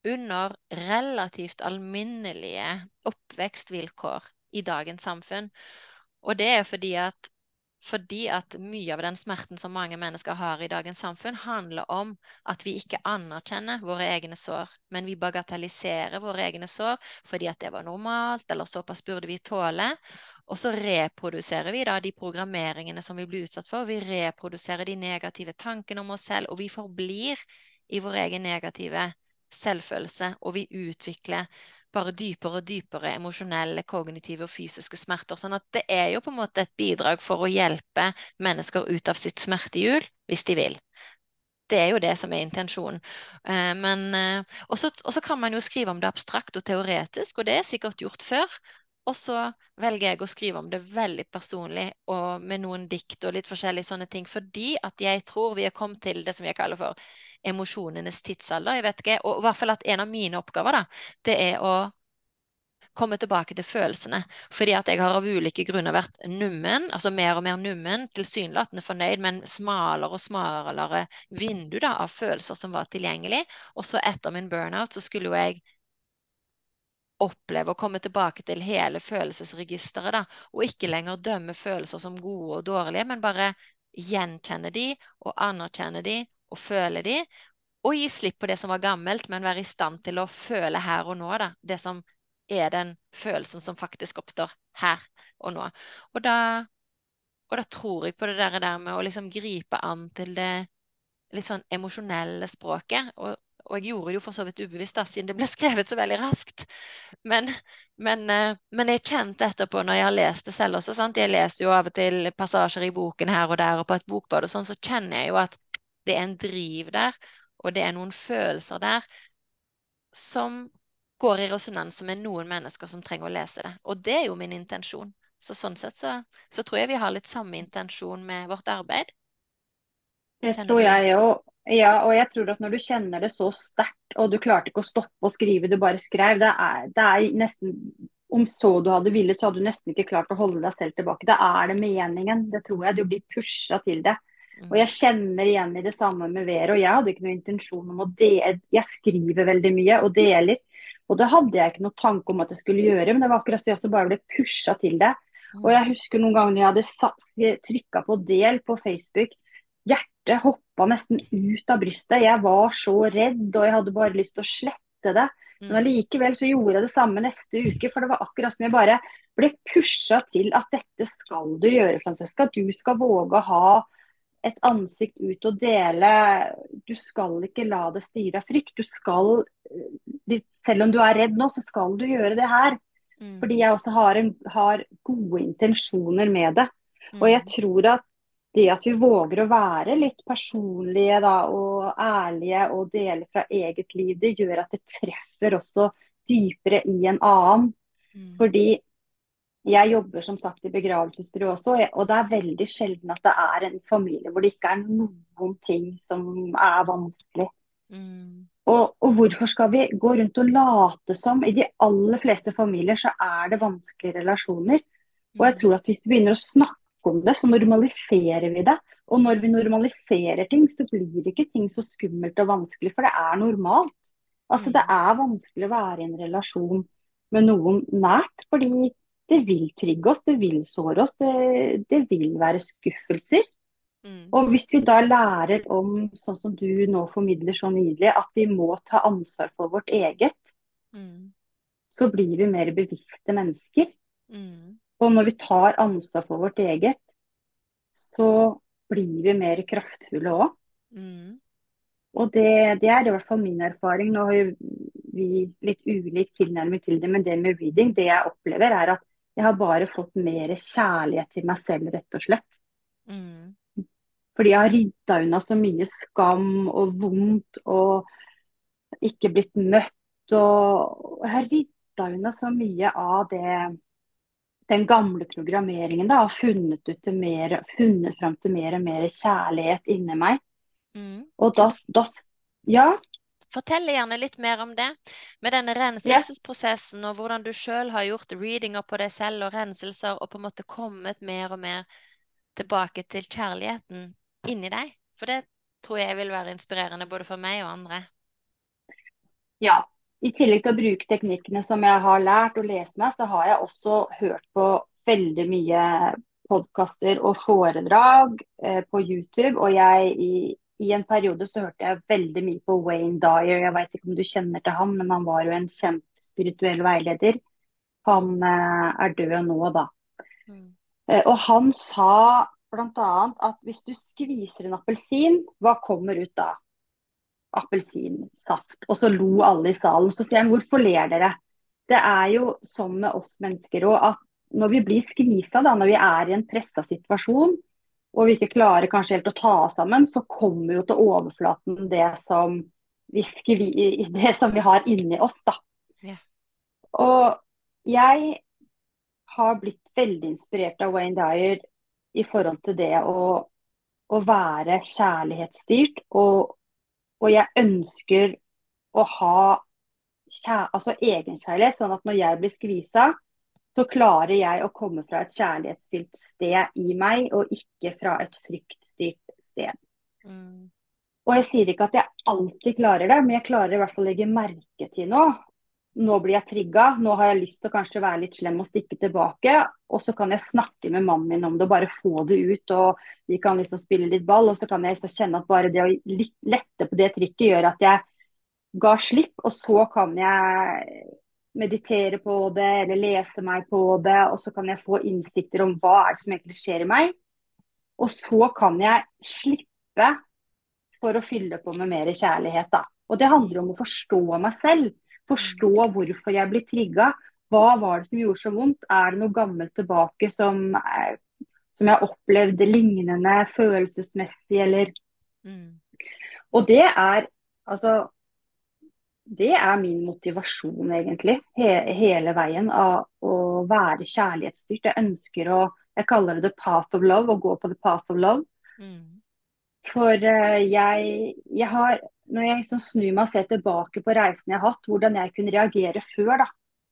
A: under relativt alminnelige oppvekstvilkår i dagens samfunn. Og det er fordi at, fordi at mye av den smerten som mange mennesker har i dagens samfunn, handler om at vi ikke anerkjenner våre egne sår, men vi bagatelliserer våre egne sår fordi at det var normalt, eller såpass burde vi tåle. Og så reproduserer vi da de programmeringene som vi blir utsatt for. Vi reproduserer de negative tankene om oss selv, og vi forblir i vår egen negative selvfølelse. Og vi utvikler bare dypere og dypere emosjonelle, kognitive og fysiske smerter. Sånn at det er jo på en måte et bidrag for å hjelpe mennesker ut av sitt smertehjul, hvis de vil. Det er jo det som er intensjonen. Eh, men, eh, og så kan man jo skrive om det abstrakt og teoretisk, og det er sikkert gjort før. Og så velger jeg å skrive om det veldig personlig og med noen dikt og litt forskjellige sånne ting, fordi at jeg tror vi er kommet til det som jeg kaller for emosjonenes tidsalder. Jeg vet ikke, og i hvert fall at en av mine oppgaver da, det er å komme tilbake til følelsene. Fordi at jeg har av ulike grunner vært nummen, altså mer og mer nummen, tilsynelatende fornøyd, men smalere og smalere vindu da, av følelser som var tilgjengelig. Og så etter min burnout så skulle jo jeg oppleve å komme tilbake til hele følelsesregisteret, da, og ikke lenger dømme følelser som gode og dårlige, men bare gjenkjenne de og anerkjenne de og føle de, og gi slipp på det som var gammelt, men være i stand til å føle her og nå, da, det som er den følelsen som faktisk oppstår her og nå. Og da, og da tror jeg på det der, der med å liksom gripe an til det litt sånn emosjonelle språket. Og, og jeg gjorde det jo for så vidt ubevisst, da, siden det ble skrevet så veldig raskt. Men, men, eh, men jeg kjente etterpå, når jeg har lest det selv også sant? Jeg leser jo av og til passasjer i boken her og der, og på et bokbad og sånn, så kjenner jeg jo at det er en driv der, og det er noen følelser der som går i resonanse med noen mennesker som trenger å lese det. Og det er jo min intensjon. Så sånn sett så, så tror jeg vi har litt samme intensjon med vårt arbeid.
B: Det tror jeg òg. Ja, og jeg tror at når du kjenner det så sterkt, og du klarte ikke å stoppe å skrive, du bare skrev, det er, det er nesten Om så du hadde villet, så hadde du nesten ikke klart å holde deg selv tilbake. Da er det meningen. Det tror jeg. Du blir pusha til det. Og jeg kjenner igjen i det samme med Vero. Jeg hadde ikke noen intensjon om å dele. Jeg skriver veldig mye og deler. Og det hadde jeg ikke noen tanke om at jeg skulle gjøre, men det var akkurat så jeg også bare ble pusha til det. Og jeg husker noen ganger jeg hadde trykka på del på Facebook. Hjertet hoppa nesten ut av brystet. Jeg var så redd, og jeg hadde bare lyst til å slette det. Men
A: Mm.
B: allikevel så gjorde jeg det samme neste uke, for det var akkurat som jeg bare ble pusha til at dette skal du gjøre, Francesca. Du skal våge å ha et ansikt ut og dele. Du skal ikke la det styre av frykt. Du skal, selv om du er redd nå, så skal du gjøre det her.
A: Mm.
B: Fordi jeg også har, en, har gode intensjoner med det.
A: Mm.
B: Og jeg tror at det at vi våger å være litt personlige da, og ærlige og dele fra eget liv, det gjør at det treffer også dypere i en annen.
A: Mm.
B: Fordi jeg jobber som sagt i begravelsesbyrå også, og det er veldig sjelden at det er en familie hvor det ikke er noen ting som er vanskelig.
A: Mm.
B: Og, og hvorfor skal vi gå rundt og late som? I de aller fleste familier så er det vanskelige relasjoner. Og jeg tror at hvis vi begynner å snakke om det, så normaliserer vi det. Og når vi normaliserer ting, så blir ikke ting så skummelt og vanskelig, for det er normalt. Altså
A: Mm.
B: det er vanskelig å være i en relasjon med noen nært, fordi det vil trygge oss, det vil såre oss, det, det vil være skuffelser.
A: Mm.
B: Og hvis vi da lærer om, sånn som du nå formidler så nydelig, at vi må ta ansvar for vårt eget,
A: Mm.
B: så blir vi mer bevisste mennesker.
A: Mm.
B: Og når vi tar ansvar for vårt eget, så blir vi mer kraftfulle òg.
A: Mm.
B: Og det, det er i hvert fall min erfaring. Nå har vi litt ulik tilnærming til det, men det med reading, det jeg opplever, er at jeg har bare fått mer kjærlighet til meg selv, rett og slett.
A: Mm.
B: Fordi jeg har rydda unna så mye skam og vondt og ikke blitt møtt. Og jeg har rydda unna så mye av det, den gamle programmeringen. da, Og funnet, ut til mer, funnet fram til mer og mer kjærlighet inni meg.
A: Mm.
B: Og da, da Ja.
A: Fortell gjerne litt mer om det, med denne renselsesprosessen, og hvordan du sjøl har gjort readinger på deg selv og renselser, og på en måte kommet mer og mer tilbake til kjærligheten inni deg. For det tror jeg vil være inspirerende både for meg og andre.
B: Ja. I tillegg til å bruke teknikkene som jeg har lært og lese meg, så har jeg også hørt på veldig mye podkaster og foredrag eh, på YouTube. Og jeg i, i en periode så hørte jeg veldig mye på Wayne Dyer. Jeg veit ikke om du kjenner til han, men han var jo en kjent spirituell veileder. Han eh, er død nå, da.
A: Mm.
B: Eh, og han sa bl.a. at hvis du skviser en appelsin, hva kommer ut da? Appelsinsaft. Og så lo alle i salen. Så sier han hvorfor ler dere? Det er jo sånn med oss mennesker òg at når vi blir skvisa, da, når vi er i en pressa situasjon, og vi ikke klarer kanskje helt å ta oss sammen, så kommer jo til overflaten det som vi, skvi, det som vi har inni oss, da.
A: Ja.
B: Og jeg har blitt veldig inspirert av Wayne Dyer i forhold til det å, å være kjærlighetsstyrt. Og, og jeg ønsker å ha kjær, altså egenkjærlighet, sånn at når jeg blir skvisa, så klarer jeg å komme fra et kjærlighetsfylt sted i meg, og ikke fra et fryktstyrt sted.
A: Mm.
B: Og jeg sier ikke at jeg alltid klarer det, men jeg klarer i hvert fall å legge merke til noe. Nå blir jeg trigga, nå har jeg lyst til å kanskje være litt slem og stikke tilbake. Og så kan jeg snakke med mannen min om det og bare få det ut. Og vi kan liksom spille litt ball. Og så kan jeg liksom kjenne at bare det å lette på det trykket gjør at jeg ga slipp. Og så kan jeg meditere på det eller lese meg på det. Og så kan jeg få innsikter om hva er det som egentlig skjer i meg. Og så kan jeg slippe for å fylle på med mer kjærlighet. da. Og det handler om å forstå meg selv. Forstå hvorfor jeg blir trigga. Hva var det som gjorde så vondt? Er det noe gammelt tilbake som, er, som jeg opplevde lignende følelsesmessig, eller
A: Mm.
B: Og det er altså Det er min motivasjon, egentlig, he, hele veien, av å være kjærlighetsstyrt. Jeg ønsker å Jeg kaller det the path of love, å gå på the path of love.
A: Mm.
B: For uh, jeg, jeg har Når jeg liksom snur meg og ser tilbake på reisen jeg har hatt, hvordan jeg kunne reagere før, da,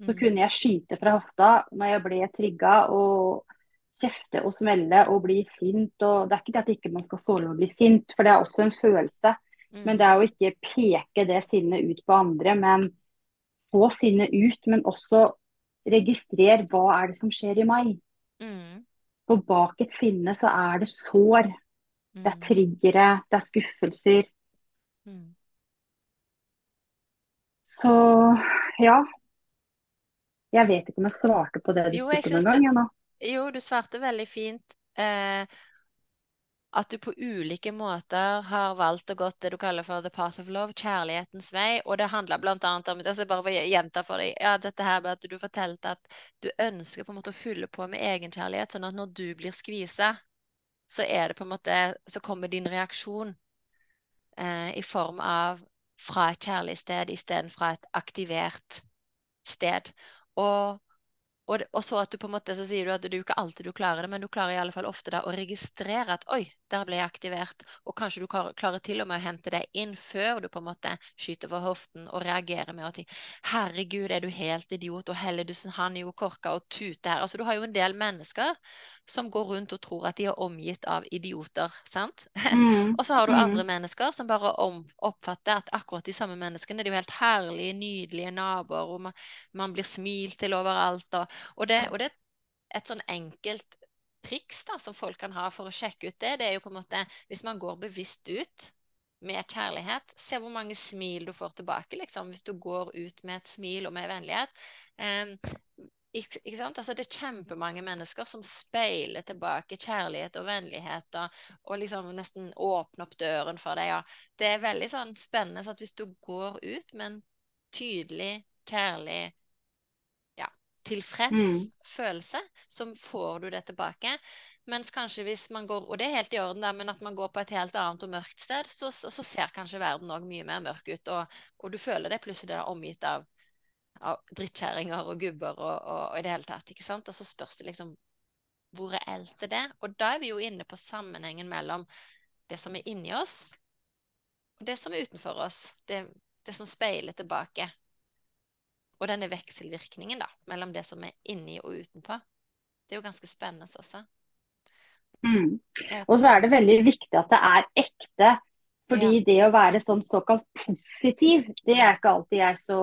B: så
A: Mm.
B: kunne jeg skyte fra hofta når jeg ble trigga og kjefte og smelle og bli sint. Og det er ikke det at ikke man skal få lov å bli sint, for det er også en følelse. Men det
A: Mm,
B: er å ikke peke det sinnet ut på andre, men få sinnet ut. Men også registrer hva er det som skjer i meg.
A: mm,
B: For bak et sinne så er det sår, det er
A: mm,
B: triggere, det er skuffelser.
A: Mm.
B: Så ja, jeg vet ikke om jeg svarte på det du
A: Jo,
B: spurte om
A: syns
B: en
A: det. Jo, du svarte veldig fint. Eh, at du på ulike måter har valgt å gå det du kaller for the path of love, kjærlighetens vei. Og det handler blant annet om altså bare for å gjenta for deg, ja, dette her med at du fortalte at du ønsker på en måte å fylle på med egenkjærlighet, sånn at når du blir skvisa, så er det på en måte Så kommer din reaksjon eh, i form av fra et kjærlig sted istedenfor et aktivert sted. Og og, og så at du på en måte, så sier du at du ikke alltid du klarer det, men du klarer i alle fall ofte da å registrere at oi, der ble jeg aktivert. Og kanskje du klarer, til og med å hente det inn før du på en måte skyter for hoften og reagerer med å si herregud, er du helt idiot, og Helledussen, han er jo korka og tuter her. Altså du har jo en del mennesker som går rundt og tror at de er omgitt av idioter, sant?
B: Mm,
A: Og så har du andre
B: mm,
A: mennesker som bare om, oppfatter at akkurat de samme menneskene de er jo helt herlige, nydelige naboer, og man, man blir smilt til overalt. Og, og, det, og det er et sånn enkelt triks da, som folk kan ha for å sjekke ut det. Det er jo på en måte hvis man går bevisst ut med kjærlighet, se hvor mange smil du får tilbake, liksom, hvis du går ut med et smil og med vennlighet. Um, ikke, ikke sant? Altså, det er kjempemange mennesker som speiler tilbake kjærlighet og vennlighet og, og liksom nesten åpner opp døren for deg. Ja. Det er veldig sånn spennende så at hvis du går ut med en tydelig, kjærlig, tilfreds
B: mm,
A: følelse, så får du det tilbake. Mens kanskje hvis man går, og det er helt i orden, da, men at man går på et helt annet og mørkt sted, så, så, så ser kanskje verden òg mye mer mørk ut, og, og du føler det plutselig da omgitt av av drittkjerringer og gubber og, og, og, i det hele tatt. ikke sant? Og så spørs det liksom hvor reelt er det? Og da er vi jo inne på sammenhengen mellom det som er inni oss, og det som er utenfor oss. Det, det som speiler tilbake. Og denne vekselvirkningen da, mellom det som er inni og utenpå. Det er jo ganske spennende også.
B: mm. Og så er det veldig viktig at det er ekte. Fordi
A: Ja.
B: det å være sånn såkalt positiv, det er ikke alltid jeg så,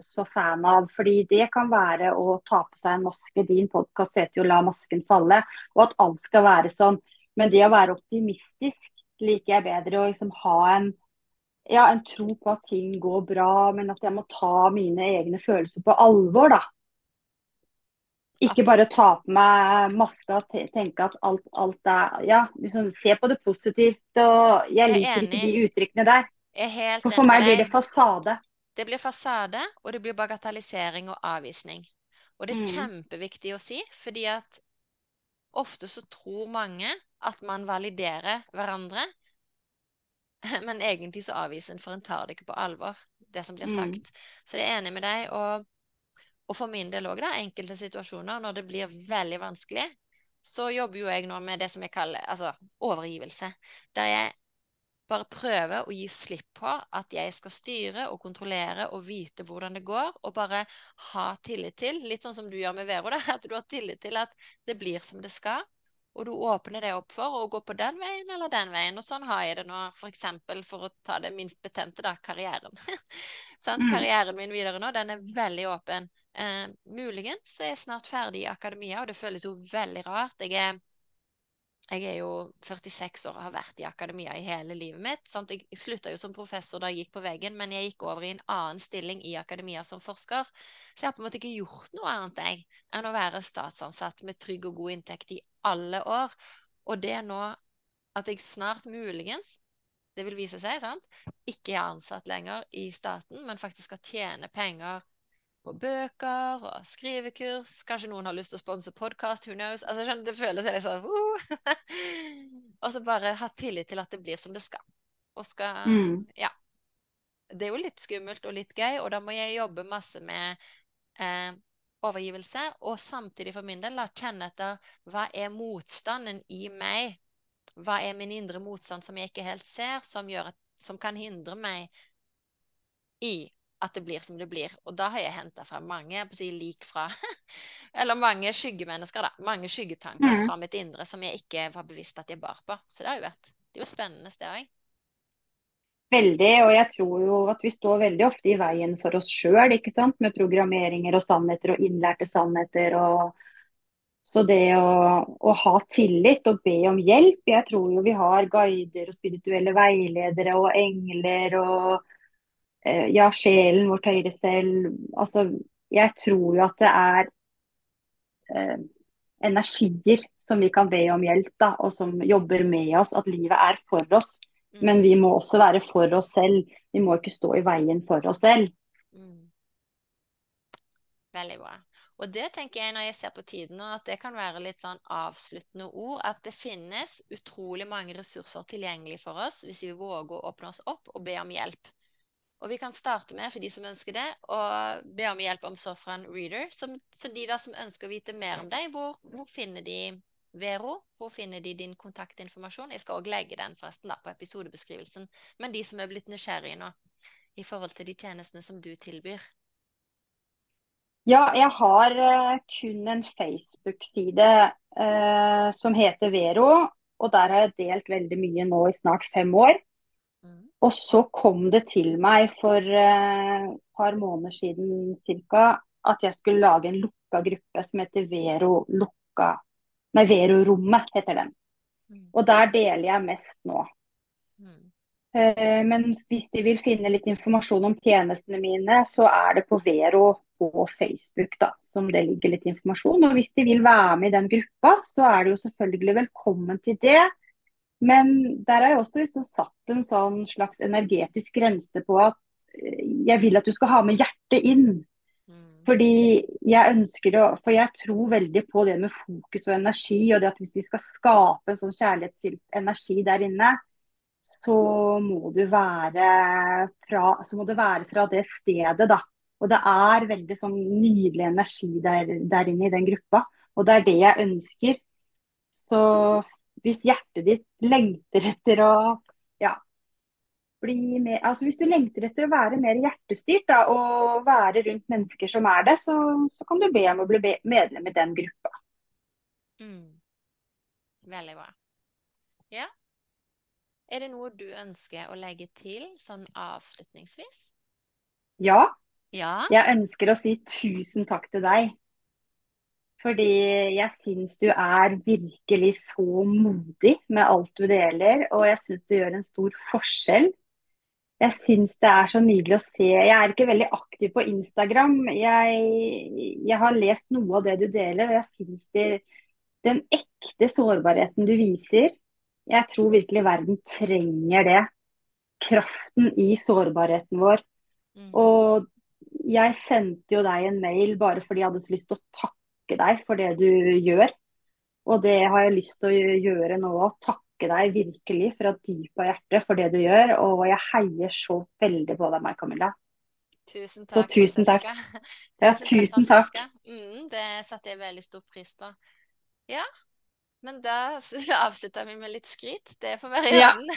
B: så fan av. Fordi det kan være å ta på seg en maske. Din podkast heter jo 'La masken falle', og at alt skal være sånn. Men det å være optimistisk liker jeg bedre. Å liksom ha en, ja, en tro på at ting går bra, men at jeg må ta mine egne følelser på alvor, da. Ikke bare ta på meg maska og tenke at alt, alt er Ja, liksom se på det positivt. Og jeg
A: Jeg er
B: liker ikke de uttrykkene der.
A: Jeg er helt
B: For for meg blir det fasade.
A: Det blir fasade, og det blir bagatellisering og avvisning. Og det er
B: Mm,
A: kjempeviktig å si, fordi at ofte så tror mange at man validerer hverandre, men egentlig så avviser en, for en tar det ikke på alvor, det som blir
B: mm,
A: sagt. Så jeg er enig med deg. Og, og for min del òg, da, enkelte situasjoner når det blir veldig vanskelig, så jobber jo jeg nå med det som jeg kaller altså, overgivelse. Der jeg bare prøver å gi slipp på at jeg skal styre og kontrollere og vite hvordan det går, og bare ha tillit til, litt sånn som du gjør med Vero, da, at du har tillit til at det blir som det skal, og du åpner det opp for å gå på den veien eller den veien. Og sånn har jeg det nå, for eksempel for å ta det minst betente, da, karrieren.
B: Mm,
A: Karrieren min videre nå, den er veldig åpen. Eh, muligens så er jeg snart ferdig i akademia, og det føles jo veldig rart. Jeg er jeg er jo 46 år og har vært i akademia i hele livet mitt. Sant? Jeg, jeg slutta jo som professor da jeg gikk på veggen, men jeg gikk over i en annen stilling i akademia som forsker. Så jeg har på en måte ikke gjort noe annet jeg, enn å være statsansatt med trygg og god inntekt i alle år. Og det nå at jeg snart muligens, det vil vise seg, sant, ikke er ansatt lenger i staten, men faktisk skal tjene penger på bøker og skrivekurs. Kanskje noen har lyst til å sponse podkast, who knows. Altså, skjønner, det føles litt sånn uh. Og så bare ha tillit til at det blir som det skal. Og skal
B: mm,
A: Ja. Det er jo litt skummelt og litt gøy, og da må jeg jobbe masse med eh, overgivelse, og samtidig for min del da, kjenne etter hva er motstanden i meg? Hva er min indre motstand som jeg ikke helt ser, som, at, som kan hindre meg i at det blir som det blir. Og da har jeg henta frem mange jeg si, lik fra Eller mange skyggemennesker, da. Mange skyggetanker
B: Mm.
A: fra mitt indre som jeg ikke var bevisst at jeg bar på. Så det har jo vært Det er jo spennende, det òg.
B: Veldig, og jeg tror jo at vi står veldig ofte i veien for oss sjøl. Med programmeringer og sannheter og innlærte sannheter og Så det å, å ha tillit og be om hjelp Jeg tror jo vi har guider og spirituelle veiledere og engler og eh, ja, sjelen, vårt høyre selv. Altså, jeg tror jo at det er eh, energier som vi kan be om hjelp, da, og som jobber med oss. At livet er for oss.
A: Mm.
B: Men vi må også være for oss selv. Vi må ikke stå i veien for oss selv.
A: Mm. Veldig bra. Og det tenker jeg når jeg ser på tiden nå, at det kan være litt sånn avsluttende ord. At det finnes utrolig mange ressurser tilgjengelig for oss hvis vi våger å åpne oss opp og be om hjelp. Og vi kan starte med, for de som ønsker det, å be om hjelp om Sofran Reader. Som, så de da som ønsker å vite mer om deg, hvor, hvor finner de Vero? Hvor finner de din kontaktinformasjon? Jeg skal òg legge den forresten da på episodebeskrivelsen. Men de som er blitt nysgjerrige nå i forhold til de tjenestene som du tilbyr.
B: Ja, jeg har eh, kun en Facebook-side eh, som heter Vero. Og der har jeg delt veldig mye nå i snart fem år.
A: Mm.
B: Og så kom det til meg for eh, et par måneder siden ca. at jeg skulle lage en lukka gruppe som heter Vero lukka Nei, Vero-rommet heter den.
A: Mm.
B: Og der deler jeg mest nå.
A: Mm.
B: Eh, Men hvis de vil finne litt informasjon om tjenestene mine, så er det på Vero på Facebook da, som det ligger litt informasjon. Og hvis de vil være med i den gruppa, så er de jo selvfølgelig velkommen til det. Men der har jeg også liksom satt en sånn slags energetisk grense på at eh, jeg vil at du skal ha med hjertet inn.
A: Mm.
B: Fordi jeg ønsker å For jeg tror veldig på det med fokus og energi, og det at hvis vi skal skape en sånn kjærlighetsfylt energi der inne, så må du være fra, så må det være fra det stedet, da. Og det er veldig sånn nydelig energi der, der inne i den gruppa. Og det er det jeg ønsker. Så hvis hjertet ditt lengter etter å bli mer Altså hvis du lengter etter å være mer hjertestyrt da, og være rundt mennesker som er det, så, så kan du be om å bli medlem i den gruppa.
A: Mm. Veldig bra. Ja. Er det noe du ønsker å legge til sånn avslutningsvis?
B: Ja,
A: Ja.
B: jeg ønsker å si tusen takk til deg. Fordi jeg syns du er virkelig så modig med alt du deler, og jeg syns du gjør en stor forskjell. Jeg syns det er så nydelig å se. Jeg er ikke veldig aktiv på Instagram. Jeg, jeg har lest noe av det du deler, og jeg syns det, den ekte sårbarheten du viser Jeg tror virkelig verden trenger det. Kraften i sårbarheten vår.
A: Mm.
B: Og jeg sendte jo deg en mail bare fordi jeg hadde så lyst til å takke deg for det du gjør. Og det har jeg lyst til å gjøre nå òg. Takke deg virkelig fra dypet av hjertet for det du gjør. Og jeg heier så veldig på deg, meg, Camilla.
A: Tusen
B: Så
A: takk,
B: tusen takk. Ja, tusen takk.
A: Mm, det satte jeg veldig stor pris på. Ja, men da avslutter vi med litt skryt. Det får være i
B: Ja.
A: orden.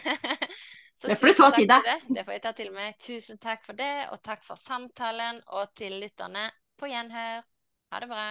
A: Så
B: Det får du ta til
A: til
B: deg.
A: det. Det får jeg ta til meg. Tusen takk for det, og takk for samtalen. Og til lytterne, på gjenhør. Ha det bra.